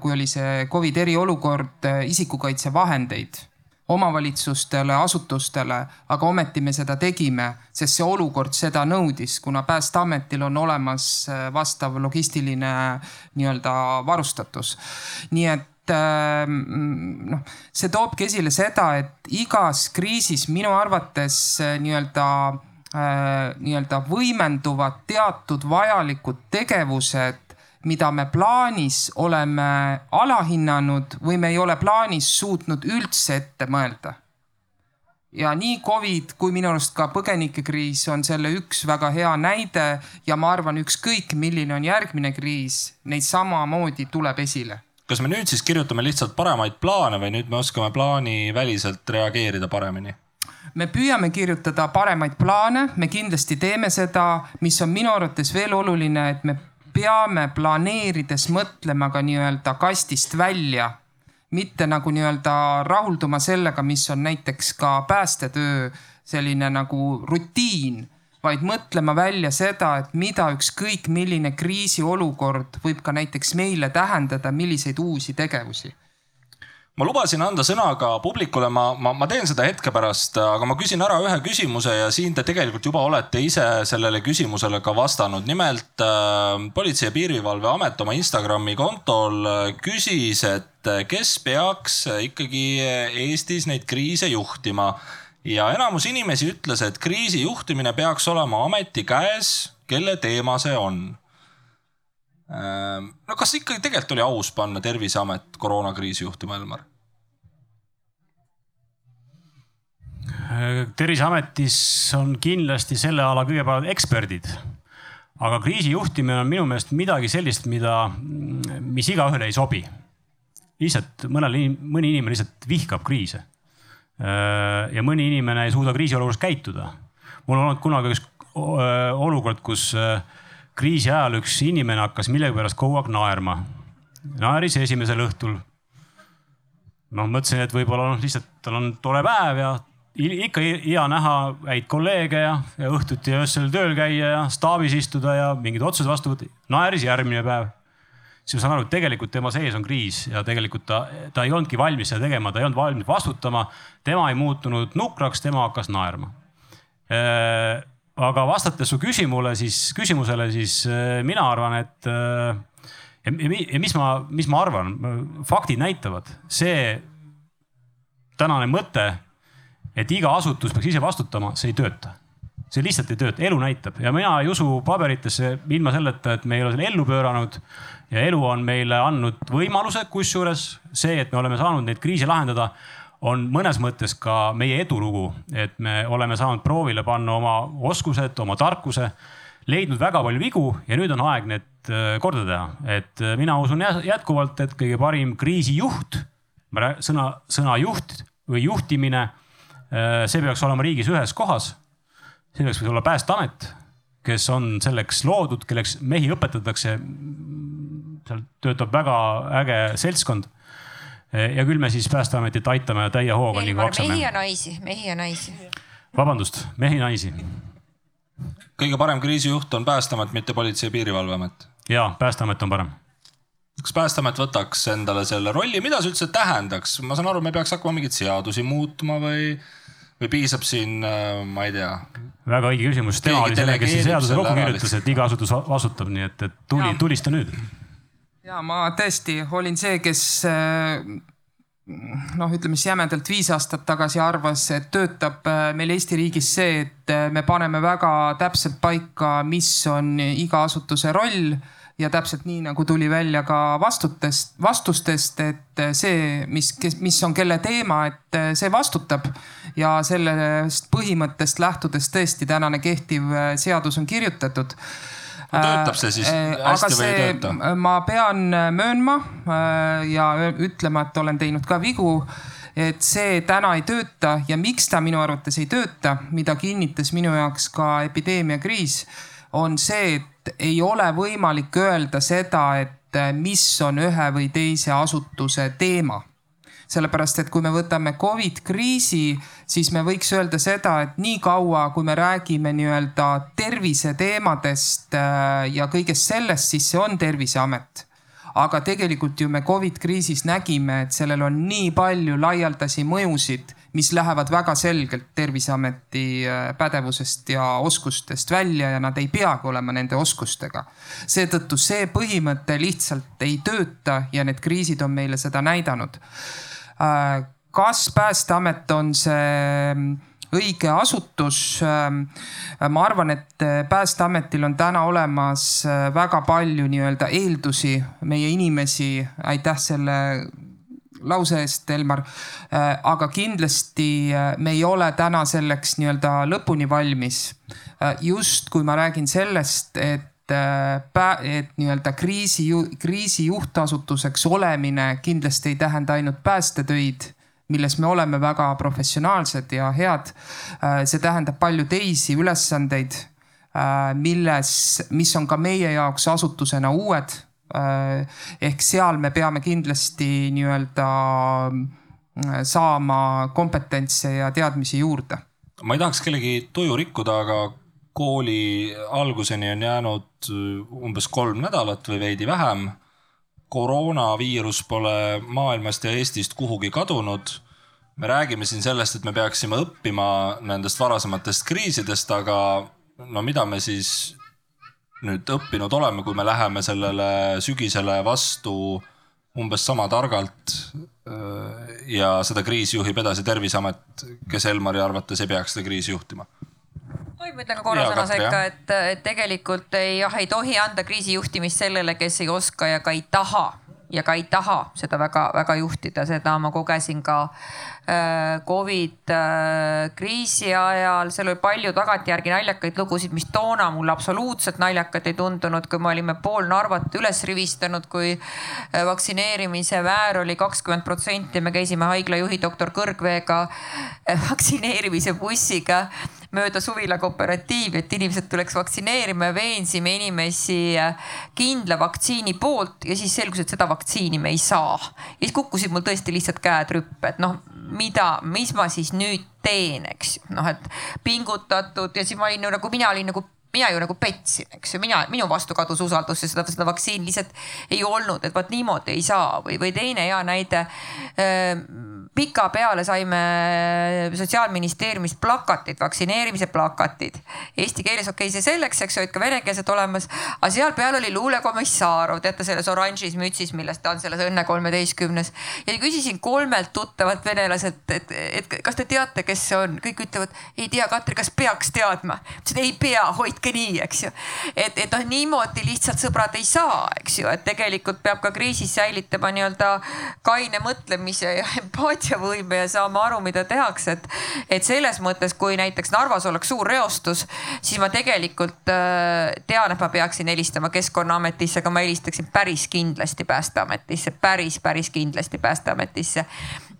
Speaker 6: kui oli see Covid eriolukord, isikukaitsevahendeid omavalitsustele, asutustele, aga ometi me seda tegime, sest see olukord seda nõudis, kuna Päästeametil on olemas äh, vastav logistiline nii-öelda varustatus. nii et ähm, noh, see toobki esile seda, et igas kriisis minu arvates äh, nii-öelda äh, nii-öelda võimenduvad teatud vajalikud tegevused mida me plaanis oleme alahinnanud või me ei ole plaanis suutnud üldse ette mõelda. ja nii Covid kui minu arust ka põgenikekriis on selle üks väga hea näide ja ma arvan, ükskõik milline on järgmine kriis, neid samamoodi tuleb esile
Speaker 4: kas me nüüd siis kirjutame lihtsalt paremaid plaane või nüüd me oskame plaaniväliselt reageerida paremini?
Speaker 6: me püüame kirjutada paremaid plaane, me kindlasti teeme seda, mis on minu arvates veel oluline, et me peame planeerides mõtlema ka nii-öelda kastist välja, mitte nagu nii-öelda rahulduma sellega, mis on näiteks ka päästetöö selline nagu rutiin, vaid mõtlema välja seda, et mida ükskõik milline kriisiolukord võib ka näiteks meile tähendada, milliseid uusi tegevusi
Speaker 4: ma lubasin anda sõna ka publikule, ma, ma, ma teen seda hetke pärast, aga ma küsin ära ühe küsimuse ja siin te tegelikult juba olete ise sellele küsimusele ka vastanud. nimelt äh, Politsei- ja Piirivalveamet oma Instagrami kontol äh, küsis, et äh, kes peaks ikkagi Eestis neid kriise juhtima ja enamus inimesi ütles, et kriisi juhtimine peaks olema ameti käes, kelle teema see on no kas ikkagi tegelikult oli aus panna Terviseamet koroonakriisi juhtima, Elmar?
Speaker 5: terviseametis on kindlasti selle ala kõige paremad eksperdid. aga kriisi juhtimine on minu meelest midagi sellist, mida, mis igaühele ei sobi. lihtsalt mõnele, mõni inimene lihtsalt vihkab kriise. Ehm, ja mõni inimene ei suuda kriisiolukorras käituda. mul on olnud kunagi üks olukord, kus äh, kriisi ajal üks inimene hakkas millegipärast kogu aeg naerma. naeris esimesel õhtul. noh, mõtlesin, et võib-olla noh, lihtsalt tal on tore päev ja ikka hea näha häid kolleege ja, ja õhtuti ja öösel tööl käia ja staabis istuda ja mingeid otsuseid vastu võtta. naeris järgmine päev. siis ma saan aru, et tegelikult tema sees on kriis ja tegelikult ta, ta ei olnudki valmis seda tegema, ta ei olnud valmis vastutama. tema ei muutunud nukraks, tema hakkas naerma. Aga vastates su küsimusele, siis küsimusele, siis äh, mina arvan, et äh, ja, ja mis ma, mis ma arvan, faktid näitavad, see tänane mõte, et iga asutus peaks ise vastutama, see ei tööta. see lihtsalt ei tööta, elu näitab ja mina ei usu paberitesse ilma selleta, et me ei ole selle ellu pööranud. ja elu on meile andnud võimaluse, kusjuures see, et me oleme saanud neid kriise lahendada, on mõnes mõttes ka meie edulugu, et me oleme saanud proovile panna oma oskused, oma tarkuse leidnud väga palju vigu ja nüüd on aeg need äh, korda teha. et äh, mina usun jätkuvalt, et kõige parim kriisijuht, sõna, sõna juht või juhtimine, äh, see peaks olema riigis ühes kohas. see peaks olla Päästeamet, kes on selleks loodud, kelleks mehi õpetatakse. seal töötab väga äge seltskond ja küll me siis Päästeametit aitame täie hooga
Speaker 3: mehi ja naisi, mehi ja naisi.
Speaker 5: vabandust, mehi, naisi
Speaker 4: kõige parem kriisijuht on Päästeamet, mitte Politsei- ja Piirivalveamet.
Speaker 5: ja, Päästeamet on parem.
Speaker 4: kas Päästeamet võtaks endale selle rolli, mida see üldse tähendaks, ma saan aru, me peaks hakkama mingeid seadusi muutma või, või piisab siin, äh, ma ei tea.
Speaker 5: väga õige küsimus, tema oli selle, kes seaduse kokku kirjutas, et iga asutus vastutab, nii et, et tuli, tulista nüüd.
Speaker 6: Ja ma tõesti olin see, kes äh, noh, ütleme siis jämedalt viis aastat tagasi arvas, et töötab äh, meil Eesti riigis see, et äh, me paneme väga täpselt paika, mis on iga asutuse roll ja täpselt nii nagu tuli välja ka vastutest, vastustest, et see, mis, mis on kelle teema, et see vastutab. ja sellest põhimõttest lähtudes tõesti tänane kehtiv seadus on kirjutatud
Speaker 4: töötab see siis äh, hästi või ei tööta?
Speaker 6: ma pean möönma äh, ja ütlema, et olen teinud ka vigu et see täna ei tööta ja miks ta minu arvates ei tööta, mida kinnitas minu jaoks ka epideemiakriis, on see, et ei ole võimalik öelda seda, et mis on ühe või teise asutuse teema sellepärast et kui me võtame Covid kriisi, siis me võiks öelda seda, et nii kaua, kui me räägime nii-öelda terviseteemadest äh, ja kõigest sellest, siis see on Terviseamet aga tegelikult ju me Covid kriisis nägime, et sellel on nii palju laialdasi mõjusid, mis lähevad väga selgelt Terviseameti äh, pädevusest ja oskustest välja ja nad ei peagi olema nende oskustega. seetõttu see põhimõte lihtsalt ei tööta ja need kriisid on meile seda näidanud kas Päästeamet on see mm, õige asutus? Ähm, ma arvan, et äh, Päästeametil on täna olemas äh, väga palju nii-öelda eeldusi, meie inimesi, aitäh selle lause eest, Elmar. aga kindlasti me ei ole täna selleks nii-öelda lõpuni valmis. just kui ma räägin sellest, et et nii-öelda kriisi, kriisi juhtasutuseks olemine kindlasti ei tähenda ainult päästetöid, milles me oleme väga professionaalsed ja head. see tähendab palju teisi ülesandeid, milles, mis on ka meie jaoks asutusena uued. ehk seal me peame kindlasti nii-öelda saama kompetentse ja teadmisi juurde
Speaker 4: ma ei tahaks kellegi tuju rikkuda, aga kooli alguseni on jäänud äh, umbes kolm nädalat või veidi vähem. koroonaviirus pole maailmast ja Eestist kuhugi kadunud. me räägime siin sellest, et me peaksime õppima nendest varasematest kriisidest, aga no mida me siis nüüd õppinud oleme, kui me läheme sellele sügisele vastu umbes sama targalt. Äh, ja seda kriisi juhib edasi Terviseamet, kes Elmari arvates ei peaks seda kriisi juhtima
Speaker 3: tohib ma ütlen ka korra sõna sekka, et, et tegelikult ei, jah, ei tohi anda kriisijuhtimist sellele, kes ei oska ja ka ei taha ja ka ei taha seda väga-väga juhtida, seda ma kogesin ka äh, Covid äh, kriisi ajal, seal oli palju tagantjärgi naljakaid lugusid, mis toona mulle absoluutselt naljakad ei tundunud, kui me olime pool Narvat üles rivistanud, kui äh, vaktsineerimise määr oli kakskümmend protsenti, me käisime haiglajuhi doktor Kõrgveega vaktsineerimise bussiga mööda suvila kooperatiivi, et inimesed tuleks vaktsineerima ja veensime inimesi kindla vaktsiini poolt ja siis selgus, et seda vaktsiini me ei saa. ja siis kukkusid mul tõesti lihtsalt käed rüppe, et noh, mida, mis ma siis nüüd teen, eks ju, noh, et pingutatud ja siis ma olin ju nagu, mina olin nagu mina ju nagu petsin, eks ju, mina, minu vastu kadus usaldus, sest seda, seda vaktsiini lihtsalt ei olnud, et vot niimoodi ei saa või, või teine hea näide pikapeale saime sotsiaalministeeriumist plakatid, vaktsineerimise plakatid. Eesti keeles okei okay,, see selleks, eks ju, olid ka venekeelsed olemas, aga seal peal oli luulekomissarov, teate selles oranžis mütsis, millest ta on selles Õnne kolmeteistkümnes. ja küsisin kolmelt tuttavalt venelaselt, et, et kas te teate, kes see on, kõik ütlevad, ei tea, Katri, kas peaks teadma? ütlesin ei pea, hoidke nii, eks ju. et, et noh, niimoodi lihtsalt sõbrad ei saa, eks ju, et tegelikult peab ka kriisis säilitama nii-öelda kaine mõtlemise ja *laughs* empaatia empaatiavõime ja saame aru, mida tehakse, et, et selles mõttes, kui näiteks Narvas oleks suur reostus, siis ma tegelikult äh, tean, et ma peaksin helistama Keskkonnaametisse, aga ma helistaksin päris kindlasti Päästeametisse, päris, päris kindlasti Päästeametisse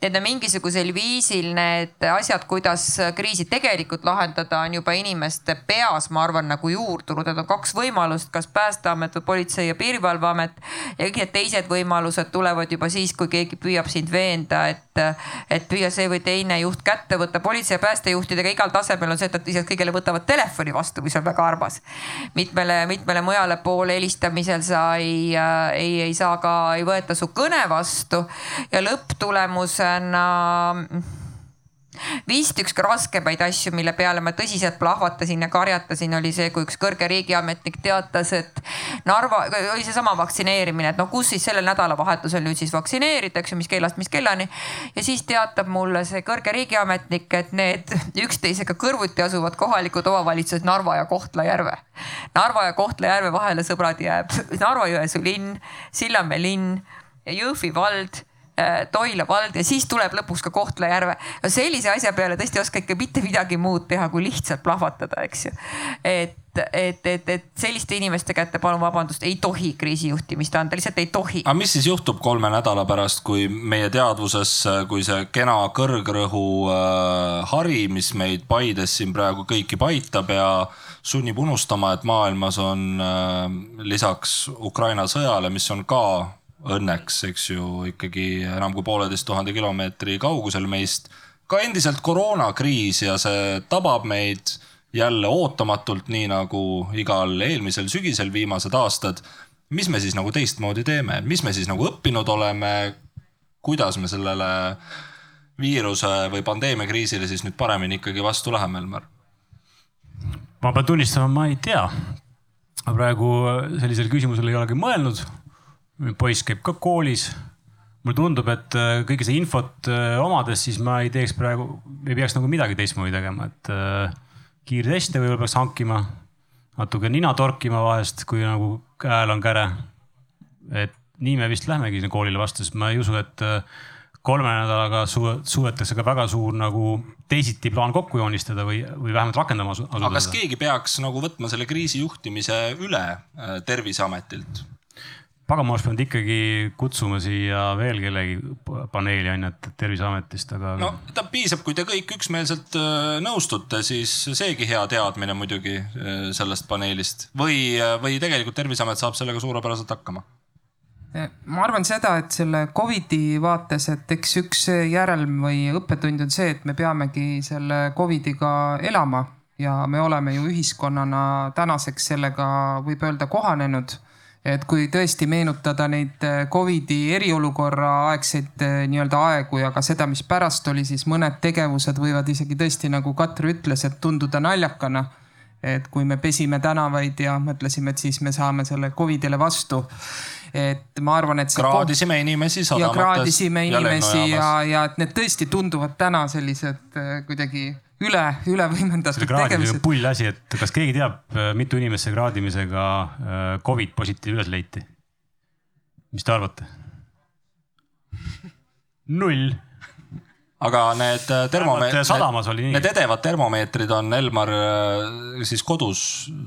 Speaker 3: et mingisugusel viisil need asjad, kuidas kriisi tegelikult lahendada, on juba inimeste peas, ma arvan, nagu juurdunud, et on kaks võimalust, kas Päästeamet või Politsei- ja Piirivalveamet. ja kõik need teised võimalused tulevad juba siis, kui keegi püüab sind veenda, et, et püüa see või teine juht kätte võtta. politsei ja päästejuhtidega igal tasemel on see, et nad lihtsalt kõigile võtavad telefoni vastu, mis on väga armas. mitmele, mitmele mujale poole helistamisel sa ei, ei, ei saa ka, ei võeta su kõne vastu ja lõpptulemusena on vist üks raskemaid asju, mille peale ma tõsiselt plahvatasin ja karjatasin, oli see, kui üks kõrge riigiametnik teatas, et Narva, oli seesama vaktsineerimine, et noh, kus siis sellel nädalavahetusel nüüd siis vaktsineerida, eks ju, mis kellast mis kellani. ja siis teatab mulle see kõrge riigiametnik, et need üksteisega kõrvuti asuvad kohalikud omavalitsused Narva ja Kohtla-Järve. Narva ja Kohtla-Järve vahele, sõbrad, jääb Narva-Jõesuu linn, Sillamäe linn, Jõhvi vald Toila vald ja siis tuleb lõpuks ka Kohtla-Järve. no sellise asja peale tõesti ei oska ikka mitte midagi muud teha, kui lihtsalt plahvatada, eks ju. et, et, et, et selliste inimeste kätte, palun vabandust, ei tohi kriisijuhtimist anda, lihtsalt ei tohi.
Speaker 4: aga mis siis juhtub kolme nädala pärast, kui meie teadvuses, kui see kena kõrgrõhu äh, hari, mis meid Paides siin praegu kõiki paitab ja sunnib unustama, et maailmas on äh, lisaks Ukraina sõjale, mis on ka õnneks, eks ju, ikkagi enam kui pooleteist tuhande kilomeetri kaugusel meist. ka endiselt koroonakriis ja see tabab meid jälle ootamatult, nii nagu igal eelmisel sügisel viimased aastad. mis me siis nagu teistmoodi teeme, mis me siis nagu õppinud oleme? kuidas me sellele viiruse või pandeemiakriisile siis nüüd paremini ikkagi vastu läheme, Elmar?
Speaker 5: ma pean tunnistama, ma ei tea. praegu sellisele küsimusele ei olegi mõelnud poiss käib ka koolis. mulle tundub, et äh, kõike seda infot äh, omades, siis ma ei teeks praegu, ei peaks nagu midagi teistmoodi tegema, et äh, kiirteste võib-olla peaks hankima. natuke nina torkima vahest, kui nagu käel on käre. et nii me vist lähmegi koolile vastu, sest ma ei usu, et kolme nädalaga suudetakse ka väga suur nagu teisiti plaan kokku joonistada või, või vähemalt rakendama asuda.
Speaker 4: aga kas keegi peaks nagu võtma selle kriisi juhtimise üle Terviseametilt?
Speaker 5: Pagan, ma oleks pidanud ikkagi kutsuma siia veel kellegi paneeli on ju, et Terviseametist, aga.
Speaker 4: no ta piisab, kui te kõik üksmeelselt äh, nõustute, siis seegi hea teadmine muidugi äh, sellest paneelist või, äh, või tegelikult Terviseamet saab sellega suurepäraselt hakkama
Speaker 6: ma arvan seda, et selle Covidi vaates, et eks üks järelm või õppetund on see, et me peamegi selle Covidiga elama ja me oleme ju ühiskonnana tänaseks sellega võib öelda kohanenud et kui tõesti meenutada neid äh, Covidi eriolukorra aegseid äh, nii-öelda aegu ja ka seda, mis pärast oli, siis mõned tegevused võivad isegi tõesti nagu Katri ütles, et tunduda naljakana. et kui me pesime tänavaid ja mõtlesime, et siis me saame selle Covidile vastu. et ma arvan, et.
Speaker 4: kraadisime inimesi sadamates.
Speaker 6: ja kraadisime inimesi ja, ja et need tõesti tunduvad täna sellised äh, kuidagi üle, üle võimendatud tegevused.
Speaker 5: pull asi, et kas keegi teab, äh, mitu inimest see kraadimisega äh, Covid positiivne üles leiti? mis te arvate? null
Speaker 4: aga need äh, termomeetrid,
Speaker 5: sadamas oli nii.
Speaker 4: Need edevad termomeetrid on Elmar siis kodus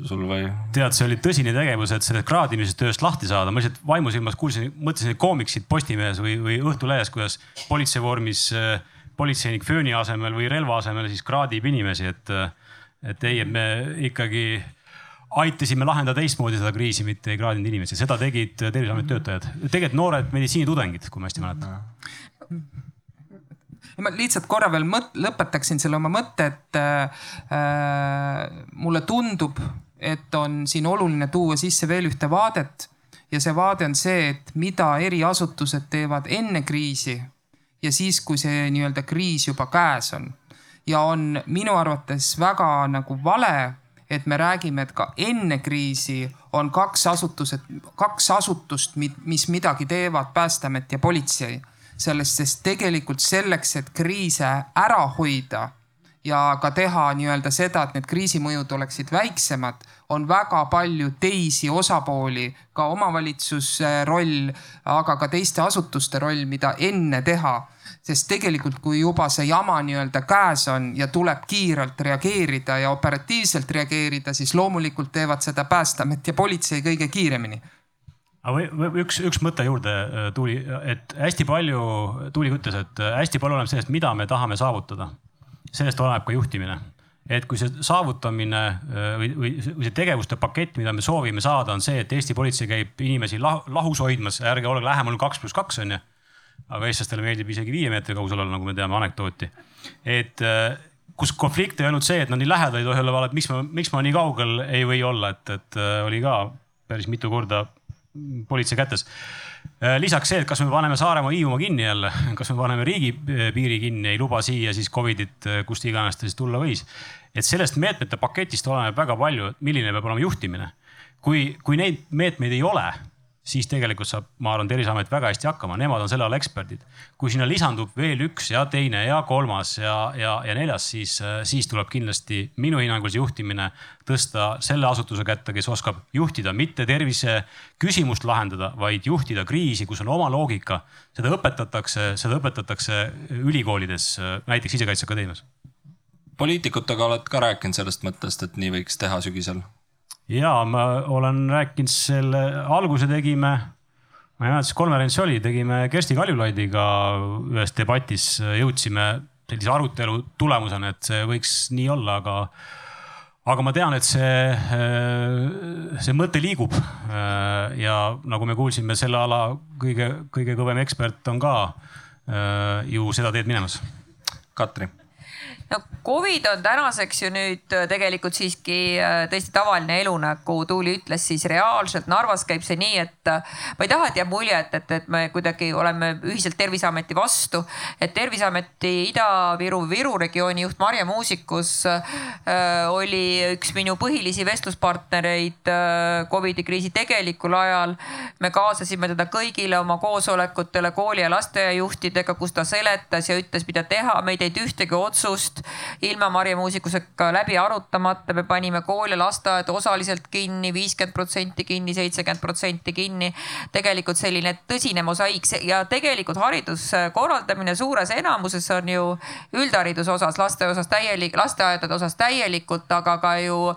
Speaker 4: sul või?
Speaker 5: tead, see oli tõsine tegevus, et sellest kraadimisest tööst lahti saada. ma lihtsalt vaimusilmas kuulsin, mõtlesin koomiksid Postimehes või, või Õhtulehes, kuidas politsei vormis äh, politseinik fööni asemel või relva asemel siis kraadib inimesi, et, et ei, me ikkagi aitasime lahendada teistmoodi seda kriisi, mitte ei kraadinud inimesi, seda tegid Terviseameti töötajad, tegelikult noored meditsiinitudengid, kui ma hästi mäletan.
Speaker 6: ma lihtsalt korra veel mõt-, lõpetaksin selle oma mõtte, et äh, mulle tundub, et on siin oluline tuua sisse veel ühte vaadet. Ja see vaade on see, et mida eri asutused teevad enne kriisi ja siis, kui see nii-öelda kriis juba käes on. ja on minu arvates väga nagu vale, et me räägime, et ka enne kriisi on kaks asutused, kaks asutust, mis midagi teevad, Päästeamet ja politsei. sellest, sest tegelikult selleks, et kriise ära hoida ja ka teha nii-öelda seda, et need kriisimõjud oleksid väiksemad, on väga palju teisi osapooli, ka omavalitsuse roll, aga ka teiste asutuste roll, mida enne teha sest tegelikult, kui juba see jama nii-öelda käes on ja tuleb kiirelt reageerida ja operatiivselt reageerida, siis loomulikult teevad seda Päästeamet ja politsei kõige kiiremini
Speaker 5: aga üks, üks mõte juurde äh, tuli, et hästi palju, Tuuli ütles, et äh, hästi palju oleneb sellest, mida me tahame saavutada. Sellest oleneb ka juhtimine. et kui see saavutamine äh, või, või, see tegevuste pakett, mida me soovime saada, on see, et Eesti politsei käib inimesi lahus hoidmas, ärge olge lähemal kaks pluss kaks on ju aga eestlastele meeldib isegi viie meetri kaugusel olla, nagu me teame anekdooti. et äh, kus konflikt ei olnud see, et nad nii lähedal ei tohi olla, vaid miks ma, miks ma nii kaugel ei või olla, et, et äh, oli ka päris mitu korda politsei kätes. Äh, lisaks see, et kas me paneme Saaremaa, Hiiumaa kinni jälle, kas me paneme riigipiiri kinni, ei luba siia siis Covidit, kust iganes ta siis tulla võis. et sellest meetmete paketist oleneb väga palju, milline peab olema juhtimine. kui, kui neid meetmeid ei ole siis tegelikult saab, ma arvan, Terviseamet väga hästi hakkama, nemad on selle ala eksperdid. kui sinna lisandub veel üks ja teine ja kolmas ja, ja, ja neljas, siis, siis tuleb kindlasti minu hinnangul see juhtimine tõsta selle asutuse kätte, kes oskab juhtida, mitte tervise küsimust lahendada, vaid juhtida kriisi, kus on oma loogika. seda õpetatakse, seda õpetatakse ülikoolides, näiteks Sisekaitseakadeemias.
Speaker 4: poliitikutega oled ka rääkinud sellest mõttest, et nii võiks teha sügisel
Speaker 5: ja ma olen rääkinud selle, alguse tegime, ma ei mäleta, mis konverents oli, tegime Kersti Kaljulaidiga ühes debatis, jõudsime sellise arutelu tulemusena, et see võiks nii olla, aga, aga ma tean, et see, see mõte liigub. ja nagu me kuulsime, selle ala kõige, kõige kõvem ekspert on ka ju seda teed minemas.
Speaker 4: Katri
Speaker 3: no Covid on tänaseks ju nüüd äh, tegelikult siiski äh, tõesti tavaline elu, nagu Tuuli ütles, siis reaalselt Narvas käib see nii, et äh, ma ei taha, et jääb mulje, et, et, et me kuidagi oleme ühiselt Terviseameti vastu. et Terviseameti Ida-Viru, Viru regiooni juht Marje Muusikus oli üks minu põhilisi vestluspartnereid Covidi kriisi tegelikul ajal. me kaasasime teda kõigile oma koosolekutele kooli ja lasteaiajuhtidega, kus ta seletas ja ütles, mida teha, me ei teinud ühtegi otsust ilma Marje Muusikusega läbi arutamata. me panime koole, lasteaedu osaliselt kinni, viiskümmend protsenti kinni, seitsekümmend protsenti kinni. tegelikult selline tõsine mosaiik ja tegelikult hariduse korraldamine suures enamuses on ju üldhariduse osas, laste osas täielik, lasteaedade osas täielikult, aga ka ju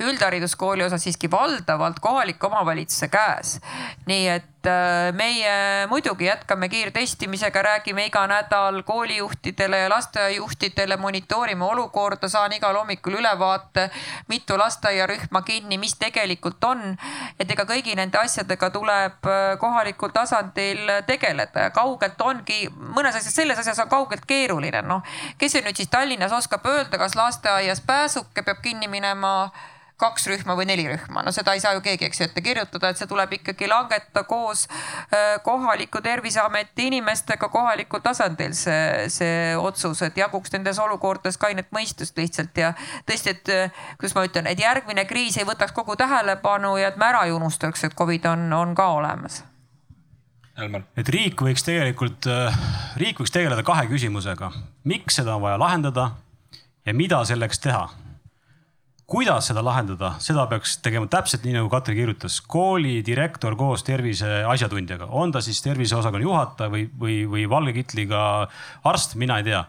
Speaker 3: üldhariduskooli osas siiski valdavalt kohaliku omavalitsuse käes. nii et äh, meie muidugi jätkame kiirtestimisega, räägime iga nädal koolijuhtidele ja lasteaiajuhtidele, monitoorime olukorda, saan igal hommikul ülevaate, mitu lasteaiarühma kinni, mis tegelikult on. et ega kõigi nende asjadega tuleb äh, kohalikul tasandil tegeleda ja kaugelt ongi, mõnes asjas, selles asjas on kaugelt keeruline, noh. kes nüüd siis Tallinnas oskab öelda, kas lasteaias pääsuke peab kinni minema kaks rühma või neli rühma, no seda ei saa ju keegi, eks ju, ette kirjutada, et see tuleb ikkagi langetada koos äh, kohaliku terviseameti inimestega kohalikul tasandil see, see otsus, et jaguks nendes olukordades kainet mõistust lihtsalt ja tõesti, et äh, kuidas ma ütlen, et järgmine kriis ei võtaks kogu tähelepanu ja et me ära ei unustaks, et Covid on, on ka olemas.
Speaker 5: Elmar. et riik võiks tegelikult, äh, riik võiks tegeleda kahe küsimusega, miks seda on vaja lahendada ja mida selleks teha kuidas seda lahendada, seda peaks tegema täpselt nii, nagu Katri kirjutas, kooli direktor koos tervise asjatundjaga, on ta siis terviseosakonna juhataja või, või, või valge kitliga arst, mina ei tea.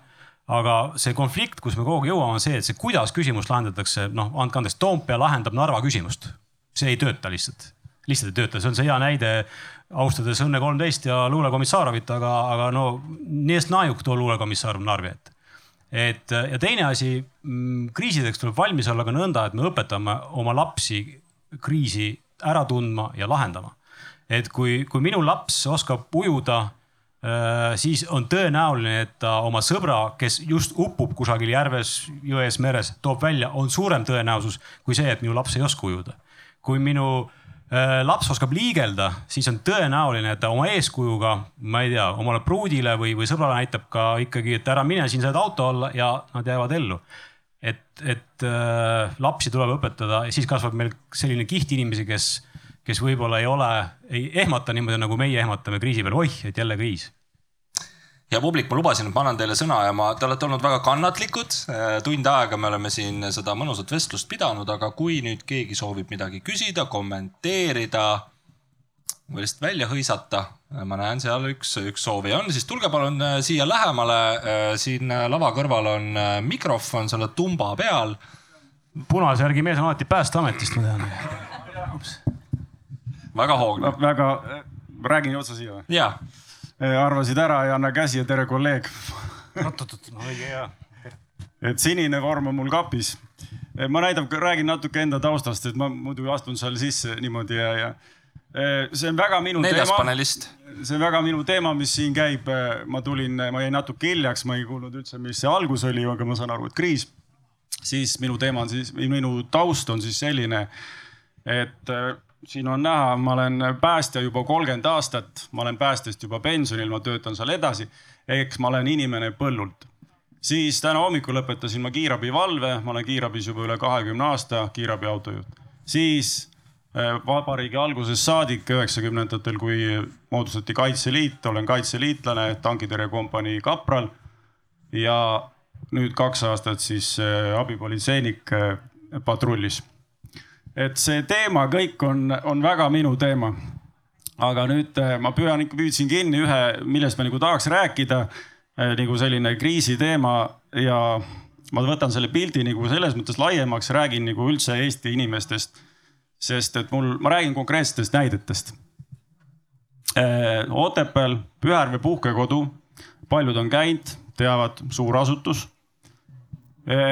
Speaker 5: aga see konflikt, kus me kogu aeg jõuame, on see, et see kuidas küsimust lahendatakse, noh, andke andeks, Toompea lahendab Narva küsimust. see ei tööta lihtsalt, lihtsalt ei tööta, see on see hea näide, austades Õnne kolmteist ja luulekomissaarovit, aga, aga no nii eest naejuk too luulekomissar Narvi ette et ja teine asi, kriisideks tuleb valmis olla ka nõnda, et me õpetame oma lapsi kriisi ära tundma ja lahendama. et kui, kui minu laps oskab ujuda, siis on tõenäoline, et ta oma sõbra, kes just upub kusagil järves, jões, meres, toob välja, on suurem tõenäosus kui see, et minu laps ei oska ujuda. kui minu äh, Äh, laps oskab liigelda, siis on tõenäoline, et ta oma eeskujuga, ma ei tea, omale pruudile või, või sõbrale näitab ka ikkagi, et ära mine siin saad auto alla ja nad jäävad ellu. et, et äh, lapsi tuleb õpetada ja siis kasvab meil selline kiht inimesi, kes, kes võib-olla ei ole, ei ehmata niimoodi nagu meie ehmatame kriisi peal, oih, et jälle kriis
Speaker 4: ja publik, ma lubasin, et ma annan teile sõna ja ma, te olete olnud väga kannatlikud. tund aega me oleme siin seda mõnusat vestlust pidanud, aga kui nüüd keegi soovib midagi küsida, kommenteerida või lihtsalt välja hõisata, ma näen seal üks, üks soovija on, siis tulge palun äh, siia lähemale. Äh, siin lava kõrval on äh, mikrofon selle tumba peal.
Speaker 5: punase järgi mees on alati Päästeametist, ma tean.
Speaker 4: väga hoogne.
Speaker 7: väga, räägin otsa siia või?
Speaker 4: jaa
Speaker 7: arvasid ära, ei anna käsi ja tere, kolleeg.
Speaker 5: oot-oot-oot, no õige hea.
Speaker 7: et sinine vorm on mul kapis. Eh, ma näidan, räägin natuke enda taustast, et ma muidu astun seal sisse niimoodi ja, ja eh, see on väga minu
Speaker 4: neljas
Speaker 7: teema.
Speaker 4: panelist.
Speaker 7: see on väga minu teema, mis siin käib. ma tulin, ma jäin natuke hiljaks, ma ei kuulnud üldse, mis see algus oli, aga ma saan aru, et kriis. siis minu teema on siis, minu taust on siis selline, et siin on näha, ma olen päästja juba kolmkümmend aastat, ma olen päästjast juba pensionil, ma töötan seal edasi. eks ma olen inimene põllult. siis täna hommikul lõpetasin ma kiirabivalve, ma olen kiirabis juba üle kahekümne aasta, kiirabi autojuht. siis äh, vabariigi algusest saadik üheksakümnendatel, kui moodustati Kaitseliit, olen kaitseliitlane, tankitõrjekompanii kapral. ja nüüd kaks aastat siis äh, abipolitseinik äh, patrullis et see teema kõik on, on väga minu teema. aga nüüd eh, ma püüan püüdsin kinni ühe, millest ma nagu tahaks rääkida eh, nagu selline kriisiteema ja ma võtan selle pildi nagu selles mõttes laiemaks, räägin nagu üldse Eesti inimestest. sest et mul, ma räägin konkreetsetest näidetest. Eh, Otepääl Pühärve puhkekodu, paljud on käinud, teavad, suur asutus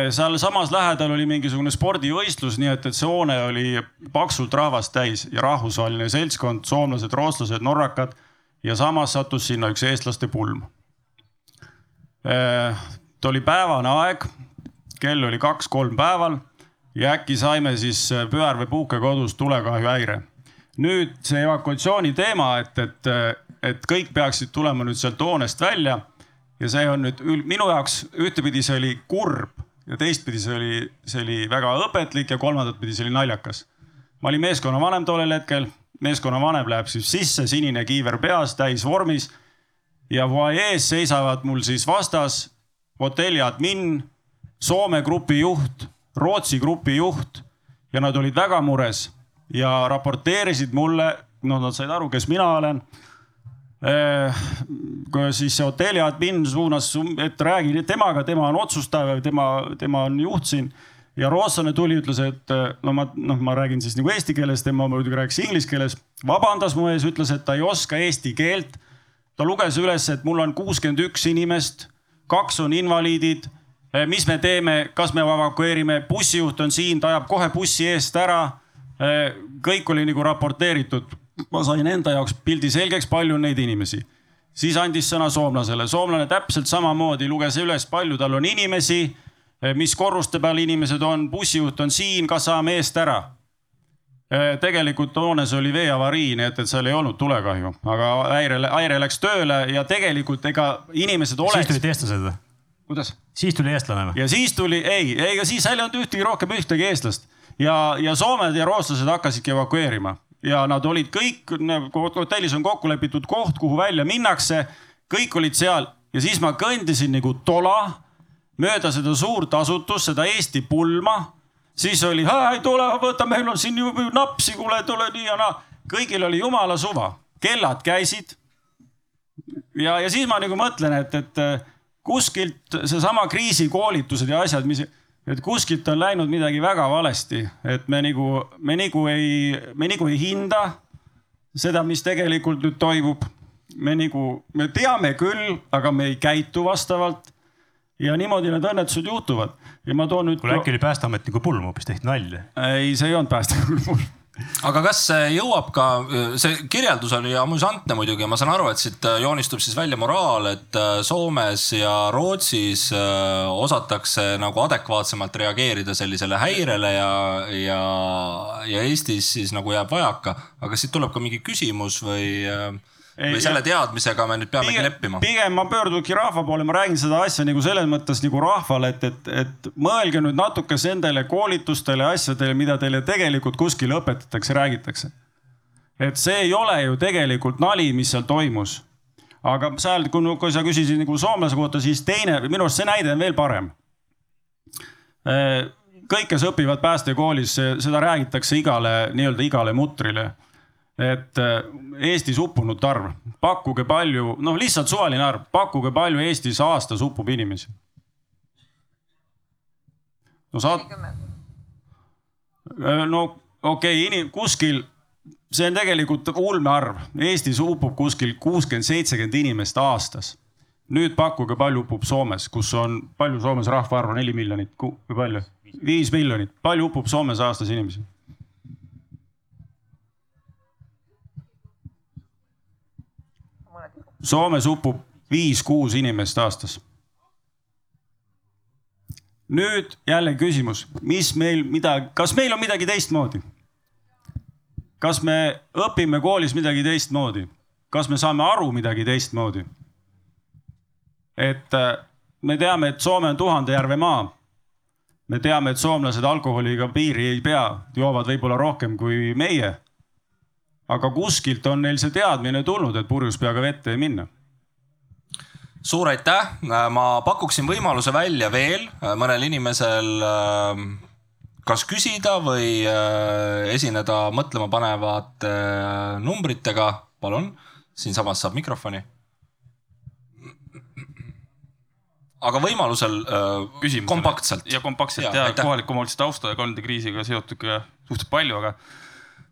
Speaker 7: sealsamas lähedal oli mingisugune spordivõistlus, nii et, et see hoone oli paksult rahvast täis ja rahvusvaheline seltskond, soomlased, rootslased, norrakad ja samas sattus sinna üks eestlaste pulm. Ta oli päevane aeg, kell oli kaks-kolm päeval ja äkki saime siis Pühärve puhkekodus tulekahjuhäire. nüüd see evakuatsiooni teema, et, et, et kõik peaksid tulema nüüd sealt hoonest välja ja see on nüüd minu jaoks ühtepidi see oli kurb ja teistpidi see oli, see oli väga õpetlik ja kolmandat pidi see oli naljakas. ma olin meeskonnavanem tollel hetkel, meeskonnavanem läheb siis sisse, sinine kiiver peas, täisvormis. ja fuajees seisavad mul siis vastas hotelli admin, Soome grupi juht, Rootsi grupi juht ja nad olid väga mures ja raporteerisid mulle, noh, nad said aru, kes mina olen siis see hotelli admin suunas, et räägi temaga, tema on otsustaja, tema, tema on juht siin. ja rootslane tuli, ütles, et no ma, noh, ma räägin siis nagu eesti keeles, tema muidugi rääkis inglise keeles. vabandas mu ees, ütles, et ta ei oska eesti keelt. ta luges üles, et mul on kuuskümmend üks inimest, kaks on invaliidid. Äh, mis me teeme, kas me evakueerime, bussijuht on siin, ta ajab kohe bussi eest ära. Äh, kõik oli nagu raporteeritud ma sain enda jaoks pildi selgeks, palju on neid inimesi. siis andis sõna soomlasele, soomlane täpselt samamoodi luges üles, palju tal on inimesi, mis korruste peal inimesed on, bussijuht on siin, kas saame eest ära tegelikult hoones oli veeavarii, nii et, et seal ei olnud tulekahju, aga häire, häire läks tööle ja tegelikult ega inimesed oleks.
Speaker 5: siis tulid eestlased või?
Speaker 7: kuidas?
Speaker 5: siis tuli eestlane või?
Speaker 7: ja siis tuli, ei, ega siis ei olnud ühtegi rohkem ühtegi eestlast ja, ja soomlased ja rootslased hakkasidki evakueerima ja nad olid kõik, hotellis on kokku lepitud koht, kuhu välja minnakse. kõik olid seal ja siis ma kõndisin nagu tola mööda seda suurt asutust, seda Eesti pulma. siis oli, ei tule, võta, meil on siin ju napsi, kuule, tule nii ja naa. kõigil oli jumala suva, kellad käisid. ja, ja siis ma nagu mõtlen, et, et kuskilt seesama kriisikoolitused ja asjad, mis et kuskilt on läinud midagi väga valesti, et me nagu, me nagu ei, me nagu ei hinda seda, mis tegelikult nüüd toimub. me nagu, me teame küll, aga me ei käitu vastavalt. ja niimoodi need õnnetused juhtuvad ja ma toon nüüd.
Speaker 5: kuule äkki oli päästeametniku pulm hoopis tehti nalja?
Speaker 7: ei, see ei olnud päästeametniku pulm
Speaker 4: aga kas jõuab ka, see kirjeldus oli amüsantne muidugi ja ma saan aru, et siit joonistub siis välja moraal, et äh, Soomes ja Rootsis äh, osatakse nagu adekvaatsemalt reageerida sellisele häirele ja, ja, ja Eestis siis nagu jääb vajaka. aga siit tuleb ka mingi küsimus või äh, või selle teadmisega me nüüd peamegi
Speaker 7: pigem,
Speaker 4: leppima?
Speaker 7: pigem ma pöördungi rahva poole, ma räägin seda asja nagu selles mõttes nagu rahvale, et, et, et mõelge nüüd natuke nendele koolitustele, asjadele, mida teile tegelikult kuskil õpetatakse, räägitakse. et see ei ole ju tegelikult nali, mis seal toimus. aga seal, kui sa küsisid nagu soomlase kohta, siis teine, minu arust see näide on veel parem. kõik, kes õpivad päästekoolis, seda räägitakse igale nii-öelda igale mutrile et äh, Eestis uppunute arv, pakkuge palju, noh, lihtsalt suvaline arv, pakkuge palju Eestis aastas uppub inimesi. no saad. Äh, no okei okay,, kuskil, see on tegelikult ulmearv, Eestis upub kuskil kuuskümmend, seitsekümmend inimest aastas. nüüd pakkuge, palju upub Soomes, kus on, palju Soomes rahvaarv on, neli miljonit, kui palju? viis miljonit, palju upub Soomes aastas inimesi? Soomes upub viis-kuus inimest aastas. nüüd jälle küsimus, mis meil midagi, kas meil on midagi teistmoodi? kas me õpime koolis midagi teistmoodi? kas me saame aru midagi teistmoodi? et äh, me teame, et Soome on tuhande järve maa. me teame, et soomlased alkoholiga piiri ei pea, joovad võib-olla rohkem kui meie aga kuskilt on neil see teadmine tulnud, et purjus peaga vette ei minna
Speaker 4: suur aitäh, ma pakuksin võimaluse välja veel äh, mõnel inimesel äh, kas küsida või äh, esineda mõtlemapanevate numbritega, palun, siinsamas saab mikrofoni. aga võimalusel
Speaker 8: Küsimusele.
Speaker 4: kompaktselt.
Speaker 8: ja kompaktselt ja, ja kohaliku omavalitsuse tausta ja kolmanda kriisiga seotud ka suhteliselt palju, aga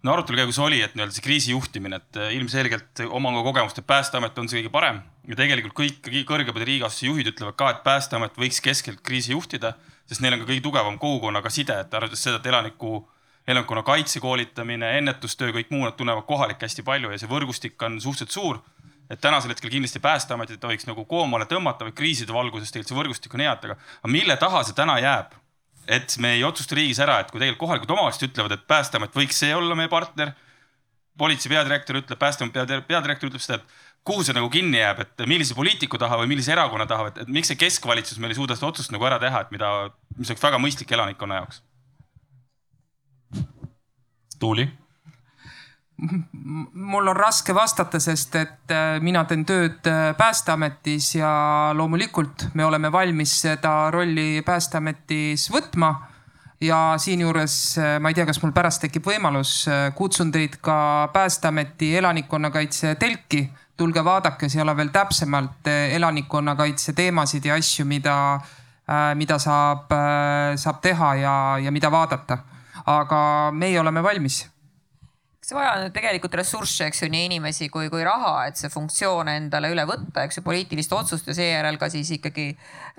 Speaker 8: no arutelu käigus oli, et nii-öelda see kriisi juhtimine, et äh, ilmselgelt oma kogemust, et Päästeamet on see kõige parem ja tegelikult kõik kõrgemad riigiasutuse juhid ütlevad ka, et Päästeamet võiks keskelt kriisi juhtida, sest neil on ka kõige tugevam kogukonnaga side, et arvestades seda, et elaniku, elanikkonna kaitse koolitamine, ennetustöö, kõik muu, nad tunnevad kohalikke hästi palju ja see võrgustik on suhteliselt suur. et tänasel hetkel kindlasti Päästeametit ei tohiks nagu koomale tõmmata, vaid kriiside valguses tegelikult see võrgustik on hea, et aga mille taha see täna jääb? Et me ei otsusta riigis ära, et kui tegelikult kohalikud omavalitsused ütlevad, et Päästeamet võiks see olla meie partner. politsei peadirektor ütleb, Päästeameti peadirektor ütleb seda, et kuhu see nagu kinni jääb, et millise poliitiku taha või millise erakonna taha, et, miks see keskvalitsus meil ei suuda seda otsust nagu ära teha, et mida, mis oleks väga mõistlik elanikkonna jaoks.
Speaker 4: Tuuli
Speaker 6: mul on raske vastata, sest et äh, mina teen tööd äh, Päästeametis ja loomulikult me oleme valmis seda rolli Päästeametis võtma. ja siinjuures äh, ma ei tea, kas mul pärast tekib võimalus, kutsun teid ka Päästeameti elanikkonnakaitse telki. tulge vaadake, seal on veel täpsemalt elanikkonnakaitse teemasid ja asju, mida, mida saab, saab teha ja, ja mida vaadata. aga meie oleme valmis
Speaker 3: see vaja on tegelikult ressursse, eks ju, nii inimesi kui, kui raha, et see funktsioon endale üle võtta, eks ju, poliitilist otsust ja seejärel ka siis ikkagi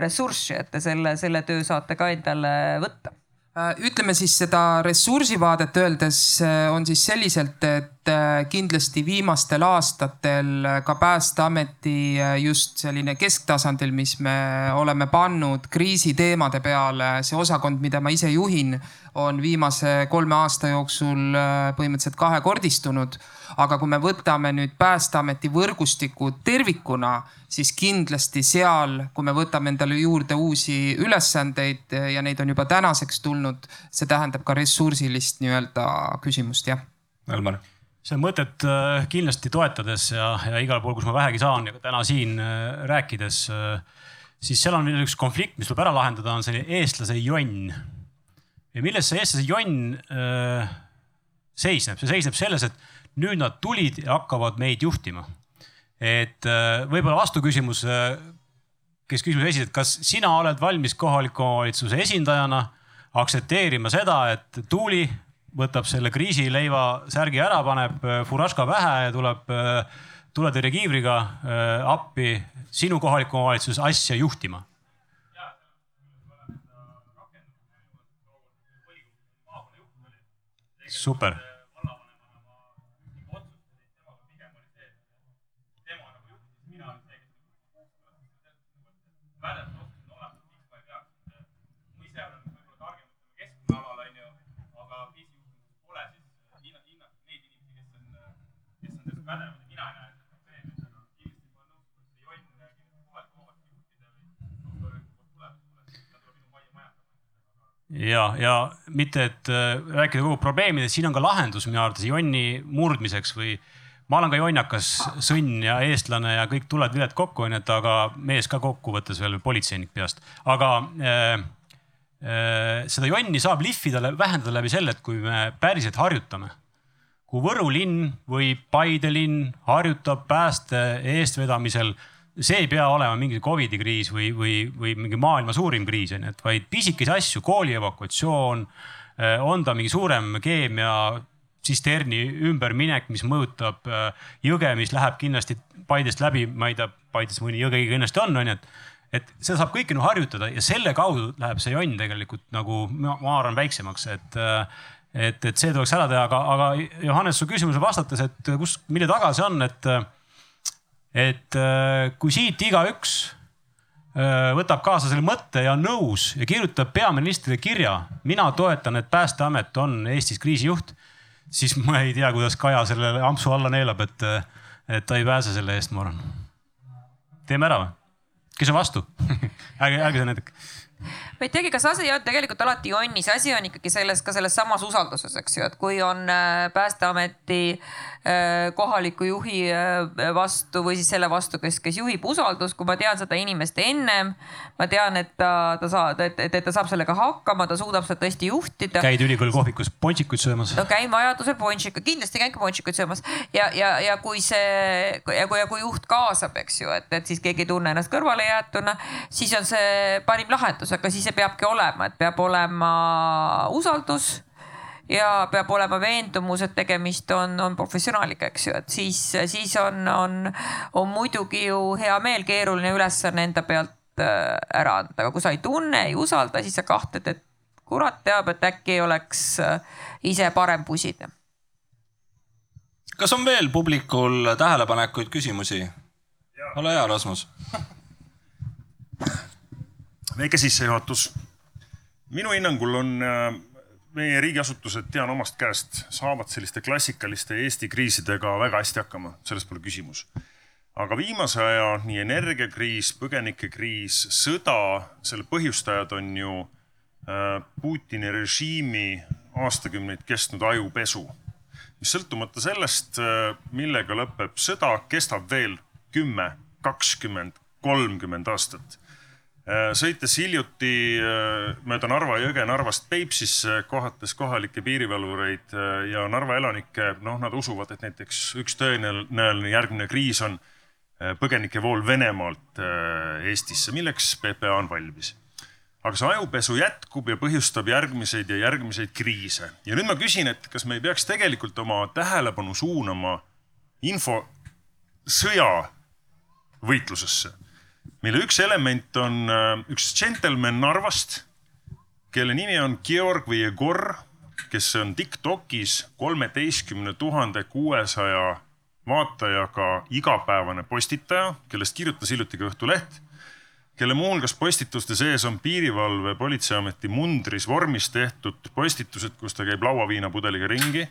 Speaker 3: ressurssi, et te selle, selle töö saate ka endale võtta
Speaker 6: ütleme siis seda ressursivaadet öeldes äh, on siis selliselt, et äh, kindlasti viimastel aastatel ka Päästeameti just selline kesktasandil, mis me oleme pannud kriisiteemade peale, see osakond, mida ma ise juhin, on viimase kolme aasta jooksul põhimõtteliselt kahekordistunud aga kui me võtame nüüd Päästeameti võrgustiku tervikuna, siis kindlasti seal, kui me võtame endale juurde uusi ülesandeid ja neid on juba tänaseks tulnud, see tähendab ka ressursilist nii-öelda küsimust, jah.
Speaker 4: Elmar
Speaker 5: seda mõtet äh, kindlasti toetades ja, ja igal pool, kus ma vähegi saan ja ka täna siin äh, rääkides, siis seal on veel üks konflikt, mis tuleb ära lahendada, on selline eestlase jonn. ja milles see eestlase jonn äh, seisneb, see seisneb selles, et nüüd nad tulid ja hakkavad meid juhtima. et äh, võib-olla vastuküsimus, äh, kes küsimuse esitas, kas sina oled valmis kohaliku omavalitsuse esindajana aktsepteerima seda, et Tuuli võtab selle kriisileiva särgi ära, paneb äh, furaška pähe ja tuleb tuletõrjekiivriga appi sinu kohaliku omavalitsuse asja juhtima? Super. Ja, ja mitte, et äh, rääkida kogu probleemidest, siin on ka lahendus minu arvates jonni murdmiseks või ma olen ka jonnakas sõnn ja eestlane ja kõik tuled-viled kokku, onju, et aga mees ka kokkuvõttes veel politseinik peast, aga äh, äh, seda jonni saab lihvida, vähendada läbi selle, et kui me päriselt harjutame. kui Võru linn või Paide linn harjutab pääste eestvedamisel see ei pea olema mingi Covidi kriis või, või, või mingi maailma suurim kriis on ju, et vaid pisikesi asju, kooli evakuatsioon. on ta mingi suurem keemia tsisterni ümberminek, mis mõjutab jõge, mis läheb kindlasti Paidest läbi, ma ei tea, Paides mõni jõge kindlasti on, on ju, et et seda saab kõike nagu harjutada ja selle kaudu läheb see jonn tegelikult nagu ma, arvan väiksemaks, et et, et see tuleks ära teha, aga, aga Johannes, su küsimusele vastates, et kus, mille taga see on, et et äh, kui siit igaüks äh, võtab kaasa selle mõtte ja on nõus ja kirjutab peaministrile kirja, mina toetan, et Päästeamet on Eestis kriisijuht, siis ma ei tea, kuidas Kaja selle ampsu alla neelab, et, et ta ei pääse selle eest, ma arvan. teeme ära või? kes on vastu *laughs* ärge, ärge see näidake
Speaker 3: ma ei teagi, kas asi on tegelikult alati jonnis, asi on ikkagi selles, ka selles samas usalduses, eks ju, et kui on äh, Päästeameti äh, kohaliku juhi äh, vastu või siis selle vastu, kes, kes juhib usaldus, kui ma tean seda inimest ennem. ma tean, et ta, ta saab, et, et, et ta saab sellega hakkama, ta suudab seda tõesti juhtida.
Speaker 5: käid ülikooli kohvikus ponšikuid söömas?
Speaker 3: no käin vajadusel ponšiku, kindlasti käin ka ponšikuid söömas ja, ja, ja kui see ja kui, ja kui juht kaasab, eks ju, et, et siis keegi ei tunne ennast kõrvalejäetuna, siis on see parim lahendus aga siis see peabki olema, et peab olema usaldus ja peab olema veendumus, et tegemist on, on professionaaliga, eks ju, et siis, siis on, on, on muidugi ju hea meel keeruline ülesanne enda pealt äh, ära anda, aga kui sa ei tunne, ei usalda, siis sa kahtled, et kurat teab, et äkki ei oleks äh, ise parem pusida.
Speaker 4: kas on veel publikul tähelepanekuid, küsimusi? ole hea, Rasmus *laughs*
Speaker 9: väike sissejuhatus. minu hinnangul on äh, meie riigiasutused, tean omast käest, saavad selliste klassikaliste Eesti kriisidega väga hästi hakkama, selles pole küsimus. aga viimase aja nii energiakriis, põgenikekriis, sõda, selle põhjustajad on ju äh, Putini režiimi aastakümneid kestnud ajupesu, mis sõltumata sellest, äh, millega lõpeb sõda, kestab veel kümme, kakskümmend, kolmkümmend aastat sõites hiljuti äh, mööda Narva jõge Narvast Peipsisse, kohates kohalikke piirivalvureid äh, ja Narva elanikke, noh, nad usuvad, et näiteks üks tõenäoline järgmine kriis on põgenikevool Venemaalt Eestisse, milleks PPA on valmis. aga see ajupesu jätkub ja põhjustab järgmiseid ja järgmiseid kriise ja nüüd ma küsin, et kas me ei peaks tegelikult oma tähelepanu suunama infosõja võitlusesse mille üks element on äh, üks džentelmen Narvast, kelle nimi on Georg või Jegor, kes on Tiktokis kolmeteistkümne tuhande kuuesaja vaatajaga igapäevane postitaja, kellest kirjutas hiljuti ka Õhtuleht, kelle muuhulgas postituste sees on piirivalve politseiameti mundris vormis tehtud postitused, kus ta käib lauaviinapudeliga ringi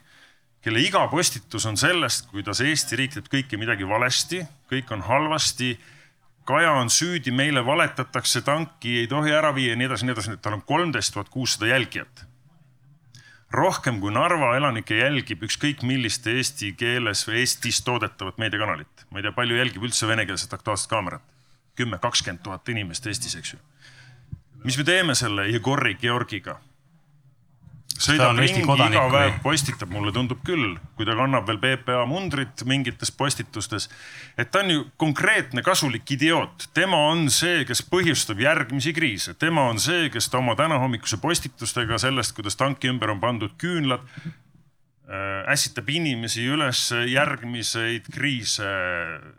Speaker 9: kelle iga postitus on sellest, kuidas Eesti riik teeb kõike midagi valesti, kõik on halvasti Kaja on süüdi, meile valetatakse, tanki ei tohi ära viia ja nii edasi, nii edasi, tal on kolmteist tuhat kuussada jälgijat. rohkem kui Narva elanikke jälgib ükskõik millist eesti keeles või Eestis toodetavat meediakanalit. ma ei tea, palju jälgib üldse venekeelset Aktuaalset Kaamerat. kümme, kakskümmend tuhat inimest Eestis, eks ju. mis me teeme selle Jegori Georgiga? Sõidab ringi iga päev, postitab, mulle tundub küll, kui ta kannab veel PPA mundrit mingites postitustes. et ta on ju konkreetne kasulik idioot, tema on see, kes põhjustab järgmisi kriise, tema on see, kes ta oma tänahommikuse postitustega sellest, kuidas tanki ümber on pandud küünlad äh,, ässitab inimesi üles järgmiseid kriise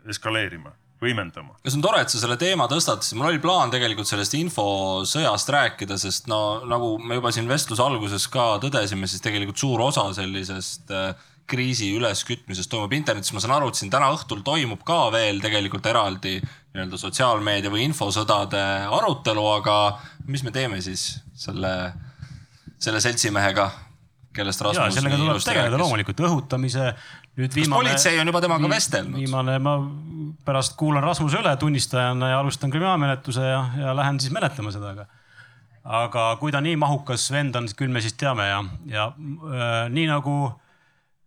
Speaker 9: eskaleerima võimendama.
Speaker 4: ja see on tore, et sa selle teema tõstatasid, mul oli plaan tegelikult sellest infosõjast rääkida, sest no nagu me juba siin vestluse alguses ka tõdesime, siis tegelikult suur osa sellisest äh, kriisi üleskütmisest toimub internetis, ma saan aru, et siin täna õhtul toimub ka veel tegelikult eraldi nii-öelda sotsiaalmeedia või infosõdade arutelu, aga mis me teeme siis selle, selle seltsimehega, kellest Rasmus
Speaker 5: sellega tuleb tegeleda loomulikult õhutamise. nüüd
Speaker 4: kas
Speaker 5: viimane.
Speaker 4: politsei on juba temaga vestelnud?
Speaker 5: viimane, ma pärast kuulan Rasmuse üle tunnistajana ja alustan kriminaalmenetluse ja, ja lähen siis menetlema seda, aga. aga kui ta nii mahukas vend on, küll me siis teame ja, ja äh, nii nagu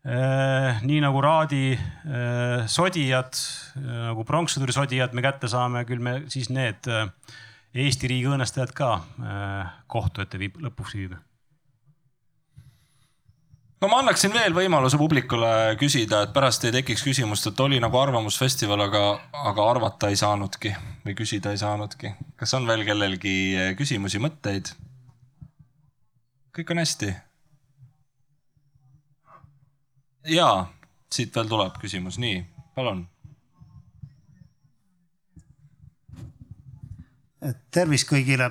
Speaker 5: äh,, nii nagu Raadi äh, sodijad äh,, nagu pronkssõduri sodijad me kätte saame, küll me siis need äh, Eesti riigi õõnestajad ka äh, kohtu ette viib, lõpuks viime
Speaker 4: no ma annaksin veel võimaluse publikule küsida, et pärast ei tekiks küsimust, et oli nagu arvamusfestival, aga, aga arvata ei saanudki või küsida ei saanudki. kas on veel kellelgi küsimusi, mõtteid? kõik on hästi? jaa, siit veel tuleb küsimus, nii, palun.
Speaker 10: tervist kõigile.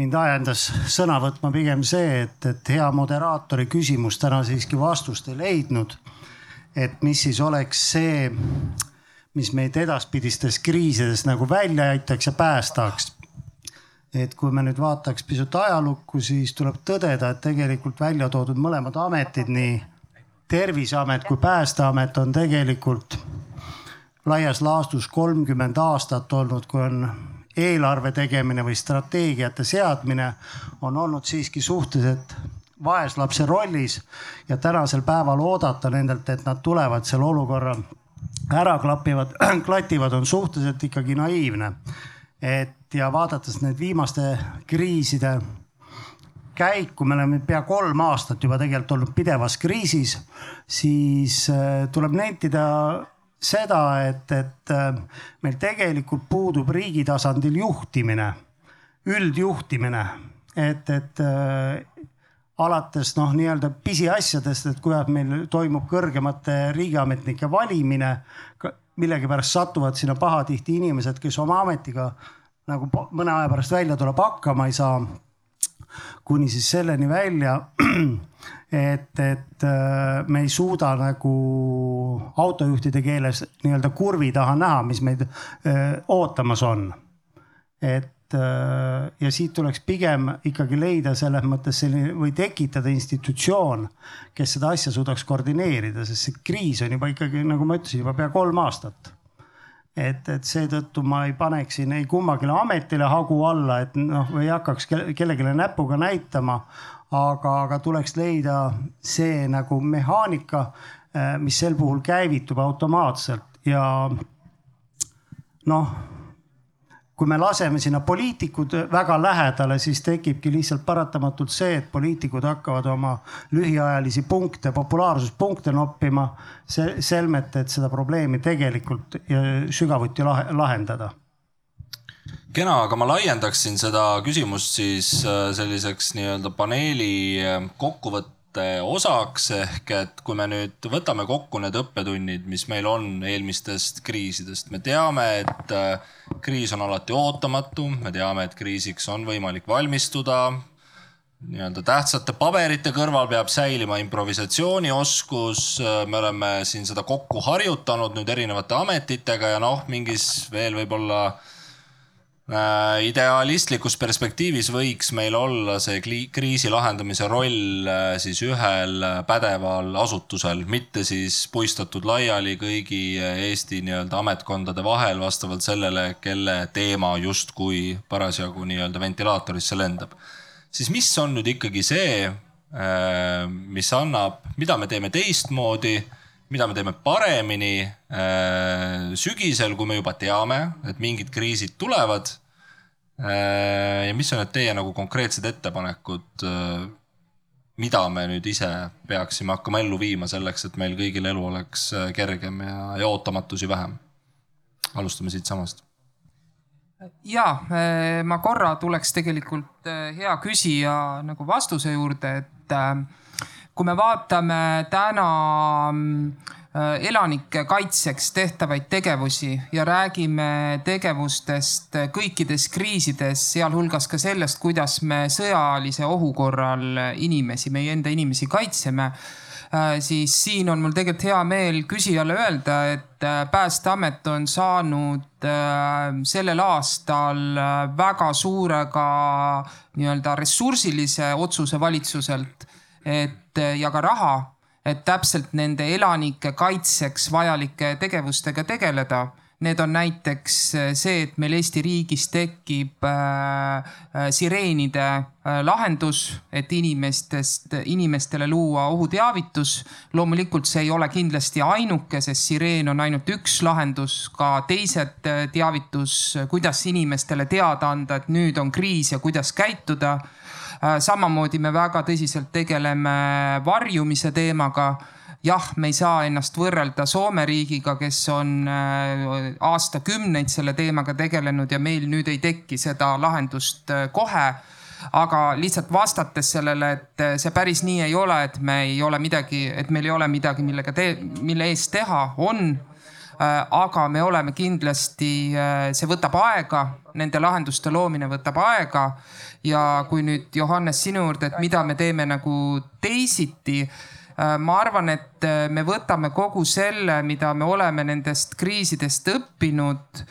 Speaker 10: Mind ajendas sõna võtma pigem see, et, et hea moderaatori küsimus täna siiski vastust ei leidnud. et mis siis oleks see, mis meid edaspidistes kriisides nagu välja aitaks ja päästaks. et kui me nüüd vaataks pisut ajalukku, siis tuleb tõdeda, et tegelikult välja toodud mõlemad ametid, nii terviseamet kui päästeamet on tegelikult laias laastus kolmkümmend aastat olnud, kui on eelarve tegemine või strateegiate seadmine on olnud siiski suhteliselt vaeslapse rollis ja tänasel päeval oodata nendelt, et nad tulevad selle olukorra ära klapivad, *clears throat* klativad, on suhteliselt ikkagi naiivne. et ja vaadates need viimaste kriiside käiku, me oleme pea kolm aastat juba tegelikult olnud pidevas kriisis, siis tuleb nentida seda, et, et meil tegelikult puudub riigi tasandil juhtimine, üldjuhtimine, et, et äh, alates noh, nii-öelda pisiasjadest, et kuidas meil toimub kõrgemate riigiametnike valimine. millegipärast satuvad sinna pahatihti inimesed, kes oma ametiga nagu mõne aja pärast välja tuleb, hakkama ei saa. kuni siis selleni välja et, et me ei suuda nagu autojuhtide keeles nii-öelda kurvi taha näha, mis meid öö, ootamas on. et ja siit tuleks pigem ikkagi leida selles mõttes selline või tekitada institutsioon, kes seda asja suudaks koordineerida, sest see kriis on juba ikkagi, nagu ma ütlesin, juba pea kolm aastat et, et seetõttu ma ei paneks siin ei kummagile ametile hagu alla, et noh, ei hakkaks kellelegi näpuga näitama. Aga, aga tuleks leida see nagu mehaanika, mis sel puhul käivitub automaatselt ja noh kui me laseme sinna poliitikud väga lähedale, siis tekibki lihtsalt paratamatult see, et poliitikud hakkavad oma lühiajalisi punkte, populaarsuspunkte noppima. selmet, et seda probleemi tegelikult sügavuti lahendada.
Speaker 4: Kena, aga ma laiendaksin seda küsimust siis selliseks nii-öelda paneeli kokkuvõtte osaks ehk et kui me nüüd võtame kokku need õppetunnid, mis meil on eelmistest kriisidest, me teame, et kriis on alati ootamatu, me teame, et kriisiks on võimalik valmistuda. nii-öelda tähtsate paberite kõrval peab säilima improvisatsioonioskus. me oleme siin seda kokku harjutanud nüüd erinevate ametitega ja noh, mingis veel võib-olla idealistlikus perspektiivis võiks meil olla see kriisi lahendamise roll siis ühel pädeval asutusel, mitte siis puistatud laiali kõigi Eesti nii-öelda ametkondade vahel vastavalt sellele, kelle teema justkui parasjagu nii-öelda ventilaatorisse lendab. siis mis on nüüd ikkagi see, mis annab, mida me teeme teistmoodi, mida me teeme paremini sügisel, kui me juba teame, et mingid kriisid tulevad ja mis on need teie nagu konkreetsed ettepanekud, mida me nüüd ise peaksime hakkama ellu viima selleks, et meil kõigil elu oleks kergem ja, ja ootamatusi vähem? alustame siitsamast.
Speaker 6: ja ma korra tuleks tegelikult hea küsija nagu vastuse juurde, et kui me vaatame täna mm, elanike kaitseks tehtavaid tegevusi ja räägime tegevustest kõikides kriisides, sealhulgas ka sellest, kuidas me sõjalise ohu korral inimesi, meie enda inimesi kaitseme siis siin on mul tegelikult hea meel küsijale öelda, et Päästeamet on saanud sellel aastal väga suure ka nii-öelda ressursilise otsuse valitsuselt, et ja ka raha et täpselt nende elanike kaitseks vajalike tegevustega tegeleda. Need on näiteks see, et meil Eesti riigis tekib äh, äh sireenide äh, lahendus, et inimestest, inimestele luua ohuteavitus. loomulikult see ei ole kindlasti ainuke, sest sireen on ainult üks lahendus, ka teised äh, teavitus, kuidas inimestele teada anda, et nüüd on kriis ja kuidas käituda Äh, samamoodi me väga tõsiselt tegeleme varjumise teemaga jah, me ei saa ennast võrrelda Soome riigiga, kes on äh, aastakümneid selle teemaga tegelenud ja meil nüüd ei teki seda lahendust äh, kohe. aga lihtsalt vastates sellele, et see päris nii ei ole, et me ei ole midagi, et meil ei ole midagi, millega te, mille eest teha, on Äh, aga me oleme kindlasti, äh, see võtab aega, nende lahenduste loomine võtab aega. ja kui nüüd Johannes sinu juurde, et mida me teeme nagu teisiti äh, ma arvan, et me võtame kogu selle, mida me oleme nendest kriisidest õppinud,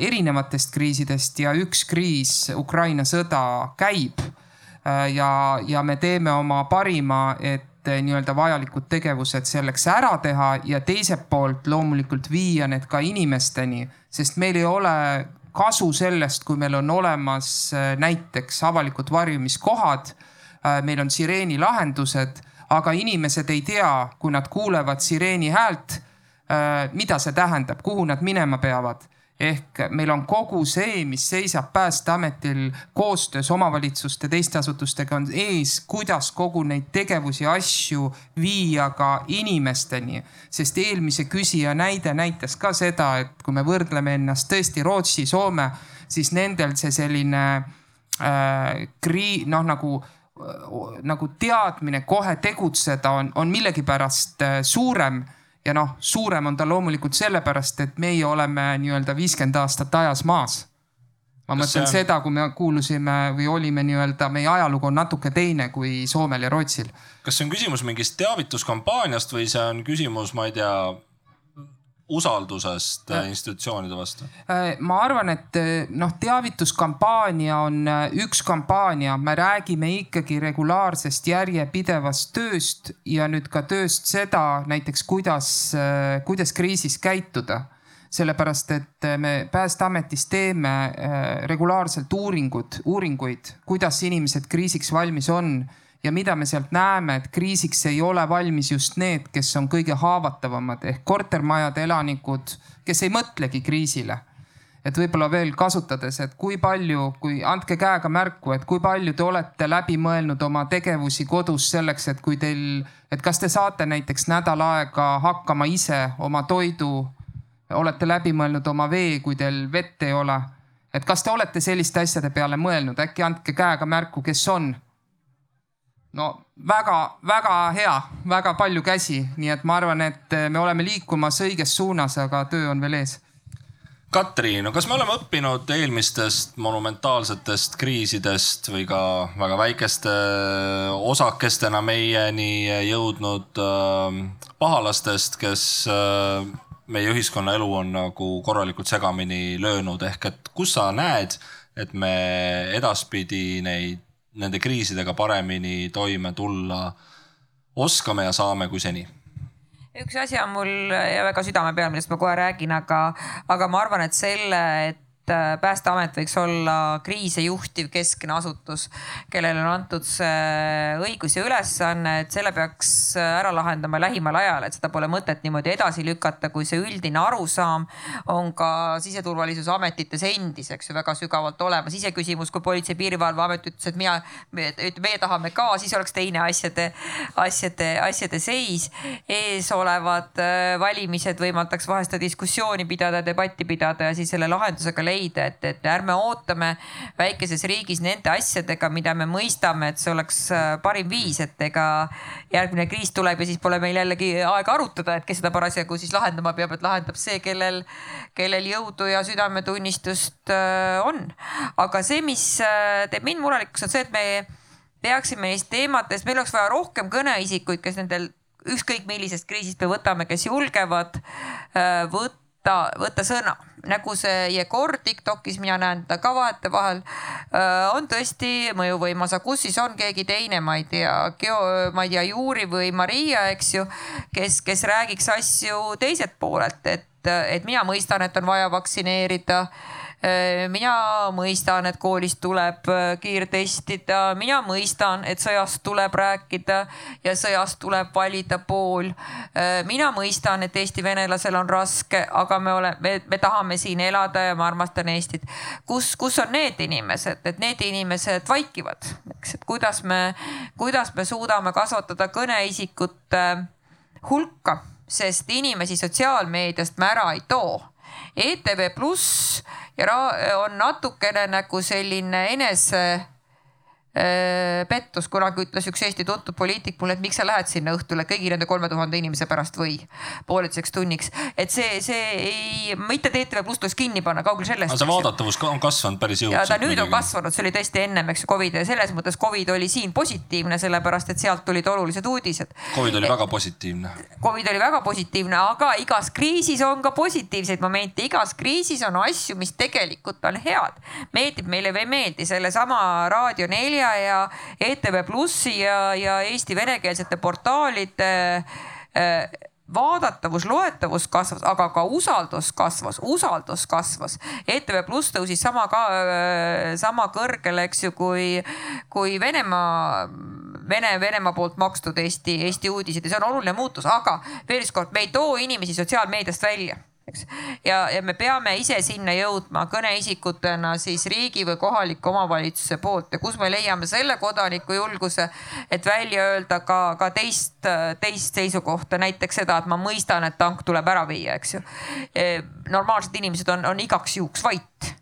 Speaker 6: erinevatest kriisidest ja üks kriis, Ukraina sõda käib. ja, ja me teeme oma parima, et nii-öelda vajalikud tegevused selleks ära teha ja teiselt poolt loomulikult viia need ka inimesteni, sest meil ei ole kasu sellest, kui meil on olemas eh, näiteks avalikud varjumiskohad. Eh, meil on sireeni lahendused, aga inimesed ei tea, kui nad kuulevad sireeni häält, mida see tähendab, kuhu nad minema peavad ehk meil on kogu see, mis seisab Päästeametil koostöös omavalitsuste, teiste asutustega on ees, kuidas kogu neid tegevusi, asju viia ka inimesteni. sest eelmise küsija näide näitas ka seda, et kui me võrdleme ennast tõesti Rootsi, Soome, siis nendel see selline äh, krii-, noh nagu nagu teadmine kohe tegutseda on, on millegipärast äh, suurem ja noh, suurem on ta loomulikult sellepärast, et meie oleme nii-öelda viiskümmend aastat ajas maas. ma Kas mõtlen on... seda, kui me kuulusime või olime nii-öelda, meie ajalugu on natuke teine kui Soomel ja Rootsil.
Speaker 4: kas see on küsimus mingist teavituskampaaniast või see on küsimus, ma ei tea usaldusest äh, institutsioonide vastu?
Speaker 6: Äh, ma arvan, et äh, noh, teavituskampaania on üks kampaania, me räägime ikkagi regulaarsest järjepidevast tööst ja nüüd ka tööst seda näiteks, kuidas, kuidas kriisis käituda. Sellepärast, et me Päästeametis teeme regulaarselt uuringud, uuringuid, kuidas inimesed kriisiks valmis on ja mida me sealt näeme, et kriisiks ei ole valmis just need, kes on kõige haavatavamad ehk kortermajade elanikud, kes ei mõtlegi kriisile. et võib-olla veel kasutades, et kui palju, kui andke käega märku, et kui palju te olete läbi mõelnud oma tegevusi kodus selleks, et kui teil, et kas te saate näiteks nädal aega hakkama ise oma toidu, olete läbi mõelnud oma vee, kui teil vett ei ole. et kas te olete selliste asjade peale mõelnud, äkki andke käega märku, kes on no väga-väga hea, väga palju käsi, nii et ma arvan, et me oleme liikumas õiges suunas, aga töö on veel ees.
Speaker 4: Katri, no kas me oleme õppinud eelmistest monumentaalsetest kriisidest või ka väga väikeste osakestena meieni jõudnud äh, pahalastest, kes äh, meie ühiskonna elu on nagu korralikult segamini löönud, ehk et kus sa näed, et me edaspidi neid nende kriisidega paremini toime tulla oskame ja saame kui seni?
Speaker 3: üks asi on mul väga südame peal, millest ma kohe räägin, aga, aga ma arvan, et selle, et et äh, Päästeamet võiks olla kriise juhtiv keskne asutus, kellele on antud see õigus ja ülesanne, et selle peaks äh, ära lahendama lähimal ajal, et seda pole mõtet niimoodi edasi lükata, kui see üldine arusaam on ka siseturvalisuse ametites endis, eks ju, väga sügavalt olemas. iseküsimus, kui Politsei- ja Piirivalveamet ütles, et mina, meie tahame ka, siis oleks teine asjade, asjade, asjade seis. eesolevad äh, valimised võimaldaks vahest diskussiooni pidada, debatti pidada ja siis selle lahendusega leida leida, et, et ärme ootame väikeses riigis nende asjadega, mida me mõistame, et see oleks äh, parim viis, et ega järgmine kriis tuleb ja siis pole meil jällegi aega arutada, et kes seda parasjagu siis lahendama peab, et lahendab see, kellel, kellel jõudu ja südametunnistust äh, on. aga see, mis teeb mind murelikuks, on see, et me peaksime neist teemadest, meil oleks vaja rohkem kõneisikuid, kes nendel ükskõik millisest kriisist me võtame, kes julgevad äh, võtta, võtta sõna. Nagu see Jegor Tiktokis, mina näen teda ka vahetevahel, äh, on tõesti mõjuvõimas, aga kus siis on keegi teine, ma ei tea, ma ei tea, Juuri või Maria, eks ju, kes, kes räägiks asju teiselt poolelt, et, et mina mõistan, et on vaja vaktsineerida mina mõistan, et koolis tuleb äh, kiirtestida, mina mõistan, et sõjast tuleb rääkida ja sõjast tuleb valida pool. Äh, mina mõistan, et Eesti venelasel on raske, aga me oleme, me, me tahame siin elada ja ma armastan Eestit. kus, kus on need inimesed, et need inimesed vaikivad, eks, et kuidas me, kuidas me suudame kasvatada kõneisikute hulka, sest inimesi sotsiaalmeediast me ära ei too ETV Pluss ja on natukene nagu selline enese Äh, pettus, kunagi ütles üks Eesti tuntud poliitik mulle, et miks sa lähed sinna õhtule kõigi nende kolme tuhande inimese pärast või pooleteiseks tunniks. et see, see ei, mitte TTV Pluss tuleks kinni panna, kaugel sellest.
Speaker 4: see vaadatavus on kasvanud päris jõudsalt.
Speaker 3: ja ta nüüd midagi. on kasvanud, see oli tõesti ennem, eks ju, Covid ja selles mõttes Covid oli siin positiivne, sellepärast et sealt tulid olulised uudised.
Speaker 4: Covid oli et, väga positiivne.
Speaker 3: Covid oli väga positiivne, aga igas kriisis on ka positiivseid momente, igas kriisis on asju, mis tegelikult on head. meeldib meile või ei meeldi, sellesama Raadio 4 Telia ja ETV Plussi ja, ja Eesti venekeelsete portaalide äh, vaadatavus, loetavus kasvas, aga ka usaldus kasvas, usaldus kasvas. ETV Pluss tõusis sama ka, äh, sama kõrgele, eks ju, kui, kui Venemaa, Vene, Venemaa poolt makstud Eesti, Eesti uudised ja see on oluline muutus, aga veel ükskord, me ei too inimesi sotsiaalmeediast välja eks. ja, ja me peame ise sinna jõudma kõneisikutena siis riigi või kohaliku omavalitsuse poolt ja kus me leiame selle kodaniku julguse, et välja öelda ka, ka teist, teist seisukohta, näiteks seda, et ma mõistan, et tank tuleb ära viia, eks ju. E, normaalsed inimesed on, on igaks juhuks vait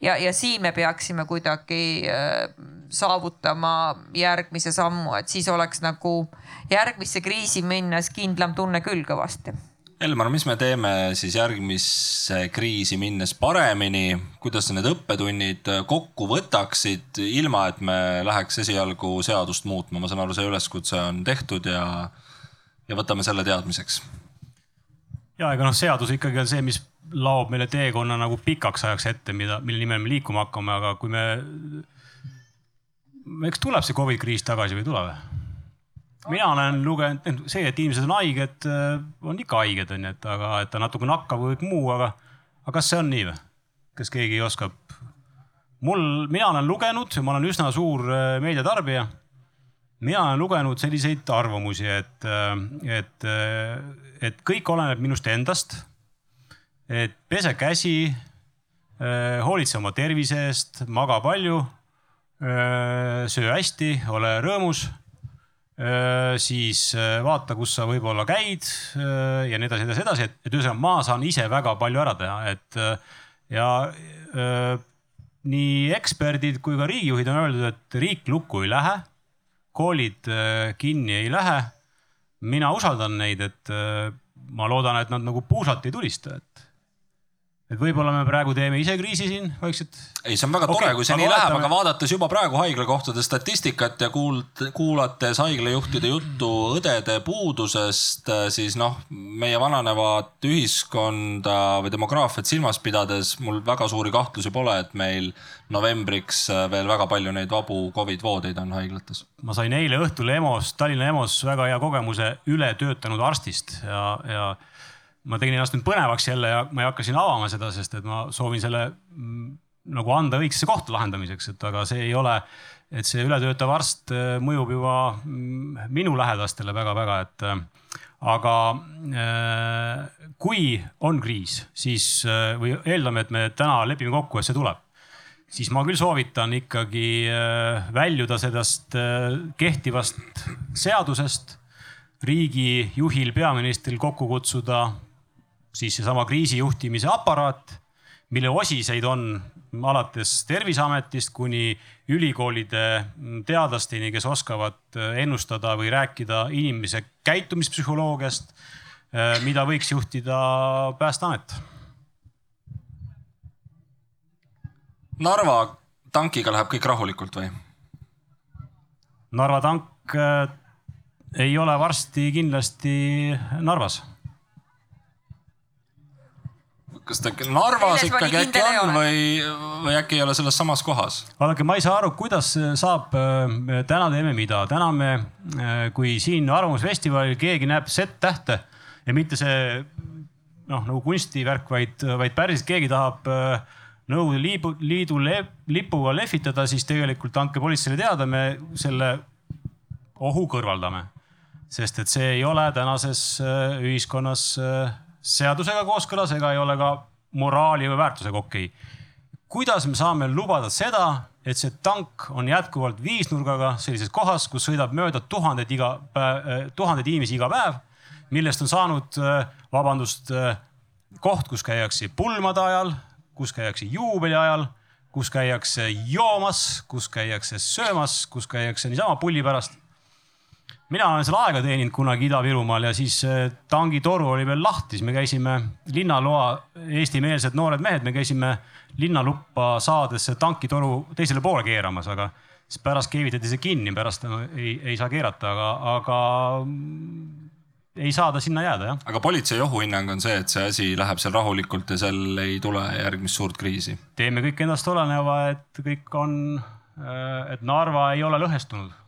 Speaker 3: ja, ja siin me peaksime kuidagi äh, saavutama järgmise sammu, et siis oleks nagu järgmisse kriisi minnes kindlam tunne küll kõvasti
Speaker 4: Elmar, mis me teeme siis järgmisse kriisi minnes paremini, kuidas sa need õppetunnid kokku võtaksid, ilma et me läheks esialgu seadust muutma, ma saan aru, see üleskutse on tehtud ja, ja võtame selle teadmiseks.
Speaker 5: ja ega noh, seadus ikkagi on see, mis laob meile teekonna nagu pikaks ajaks ette, mida, mille nimel me liikuma hakkame, aga kui me, eks tuleb see Covid kriis tagasi või ei tule või? Mina olen lugenud, see, et inimesed on haiged, äh, on ikka haiged, onju, et aga, et ta natuke nakkab või kõik muu, aga, aga kas see on nii või? kas keegi oskab? mul, mina olen lugenud, ma olen üsna suur äh, meediatarbija. mina olen lugenud selliseid arvamusi, et, äh, et, et kõik oleneb minust endast. et pese käsi, hoolitse oma tervise eest, maga palju, söö hästi, ole rõõmus siis vaata, kus sa võib-olla käid ja nii edasi, edasi, edasi, et, et ühesõnaga ma saan ise väga palju ära teha, et ja nii eksperdid kui ka riigijuhid on öeldud, et riik lukku ei lähe, koolid kinni ei lähe. mina usaldan neid, et ma loodan, et nad nagu puusalt ei tulista, et et võib-olla me praegu teeme ise kriisi siin vaikselt.
Speaker 4: ei, see on väga tore okay,, kui see nii vaatame. läheb, aga vaadates juba praegu haiglakohtade statistikat ja kuult-, kuulates haiglajuhtide juttu õdede puudusest, siis noh, meie vananevat ühiskonda või demograafiat silmas pidades mul väga suuri kahtlusi pole, et meil novembriks veel väga palju neid vabu Covid voodeid on haiglates.
Speaker 5: ma sain eile õhtul EMO-s, Tallinna EMO-s väga hea kogemuse ületöötanud arstist ja, ja ma tegin ennast nüüd põnevaks jälle ja ma ei hakka siin avama seda, sest et ma soovin selle mm, nagu anda õigesse kohta lahendamiseks, et aga see ei ole, et see ületöötav arst äh, mõjub juba mm, minu lähedastele väga-väga, et äh, aga äh, kui on kriis, siis või eeldame, et me täna lepime kokku, et see tuleb, siis ma küll soovitan ikkagi väljuda sellest kehtivast seadusest riigijuhil, peaministril kokku kutsuda siis seesama kriisijuhtimise aparaat, mille osiseid on alates Terviseametist kuni ülikoolide teadlasteni, kes oskavad ennustada või rääkida inimese käitumispsühholoogiast, mida võiks juhtida Päästeamet.
Speaker 4: Narva tankiga läheb kõik rahulikult või?
Speaker 5: Narva tank äh, ei ole varsti kindlasti Narvas
Speaker 4: kas ta Narvas ikkagi äkki on või, või äkki ei ole selles samas kohas?
Speaker 5: vaadake, ma ei saa aru, kuidas saab, äh, täna teeme mida, täna me, äh, kui siin Arvamusfestivalil keegi näeb Z-tähte ja mitte see noh, nagu kunstivärk, vaid, vaid päriselt keegi tahab äh, Nõukogude Liidu, Liidu lipuga lehvitada, siis tegelikult andke politseile teada, me selle ohu kõrvaldame. sest et see ei ole tänases ühiskonnas seadusega kooskõlas ega ei ole ka moraali või väärtusega okei okay. kuidas me saame lubada seda, et see tank on jätkuvalt viisnurgaga sellises kohas, kus sõidab mööda tuhandeid iga päev, eh, tuhandeid inimesi iga päev, millest on saanud, eh, vabandust, eh, koht, kus käiakse pulmade ajal, kus käiakse juubeli ajal, kus käiakse joomas, kus käiakse söömas, kus käiakse niisama pulli pärast mina olen seal aega teeninud kunagi Ida-Virumaal ja siis äh, tangitoru oli veel lahti, siis me käisime linnaloa, eestimeelsed noored mehed, me käisime linnaluppa saades tankitoru teisele poole keeramas, aga siis pärast keevitati see kinni, pärast ei, ei saa keerata, aga, aga ei saa ta sinna jääda, jah.
Speaker 4: aga politsei ohuhinnang on see, et see asi läheb seal rahulikult ja seal ei tule järgmist suurt kriisi?
Speaker 5: teeme kõik endast oleneva, et kõik on, äh, et Narva ei ole lõhestunud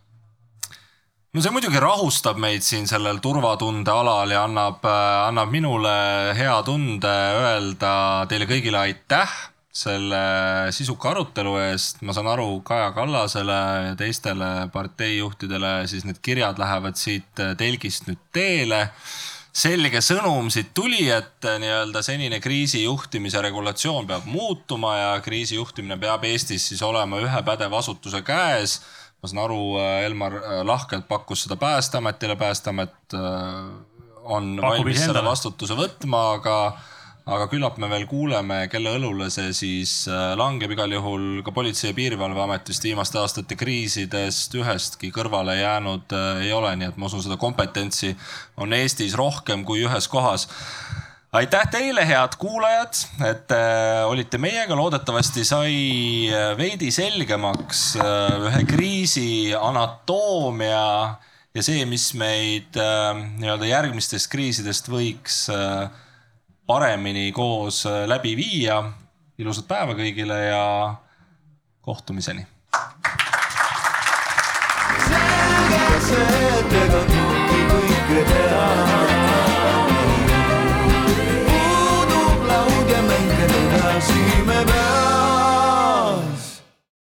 Speaker 4: no see muidugi rahustab meid siin sellel turvatunde alal ja annab, äh, annab minule hea tunde öelda teile kõigile aitäh selle sisuka arutelu eest. ma saan aru, Kaja Kallasele ja teistele parteijuhtidele, siis need kirjad lähevad siit äh, telgist nüüd teele selge sõnum siit tuli, et äh, nii-öelda senine kriisijuhtimise regulatsioon peab muutuma ja kriisijuhtimine peab Eestis siis olema ühe pädeva asutuse käes ma saan aru, äh, Elmar äh, lahkelt pakkus seda Päästeametile, Päästeamet äh, on Pakub valmis selle vastutuse võtma, aga, aga küllap me veel kuuleme, kelle õlule see siis langeb. igal juhul ka Politsei- ja Piirivalveametist viimaste aastate kriisidest ühestki kõrvale jäänud ei ole, nii et ma usun, seda kompetentsi on Eestis rohkem kui ühes kohas aitäh teile, head kuulajad, et äh, olite meiega, loodetavasti sai äh, veidi selgemaks äh, ühe kriisi anatoomia ja see, mis meid nii-öelda järgmistest kriisidest võiks paremini koos läbi viia. ilusat päeva kõigile ja kohtumiseni. selge see, et ega kõike kõike teha.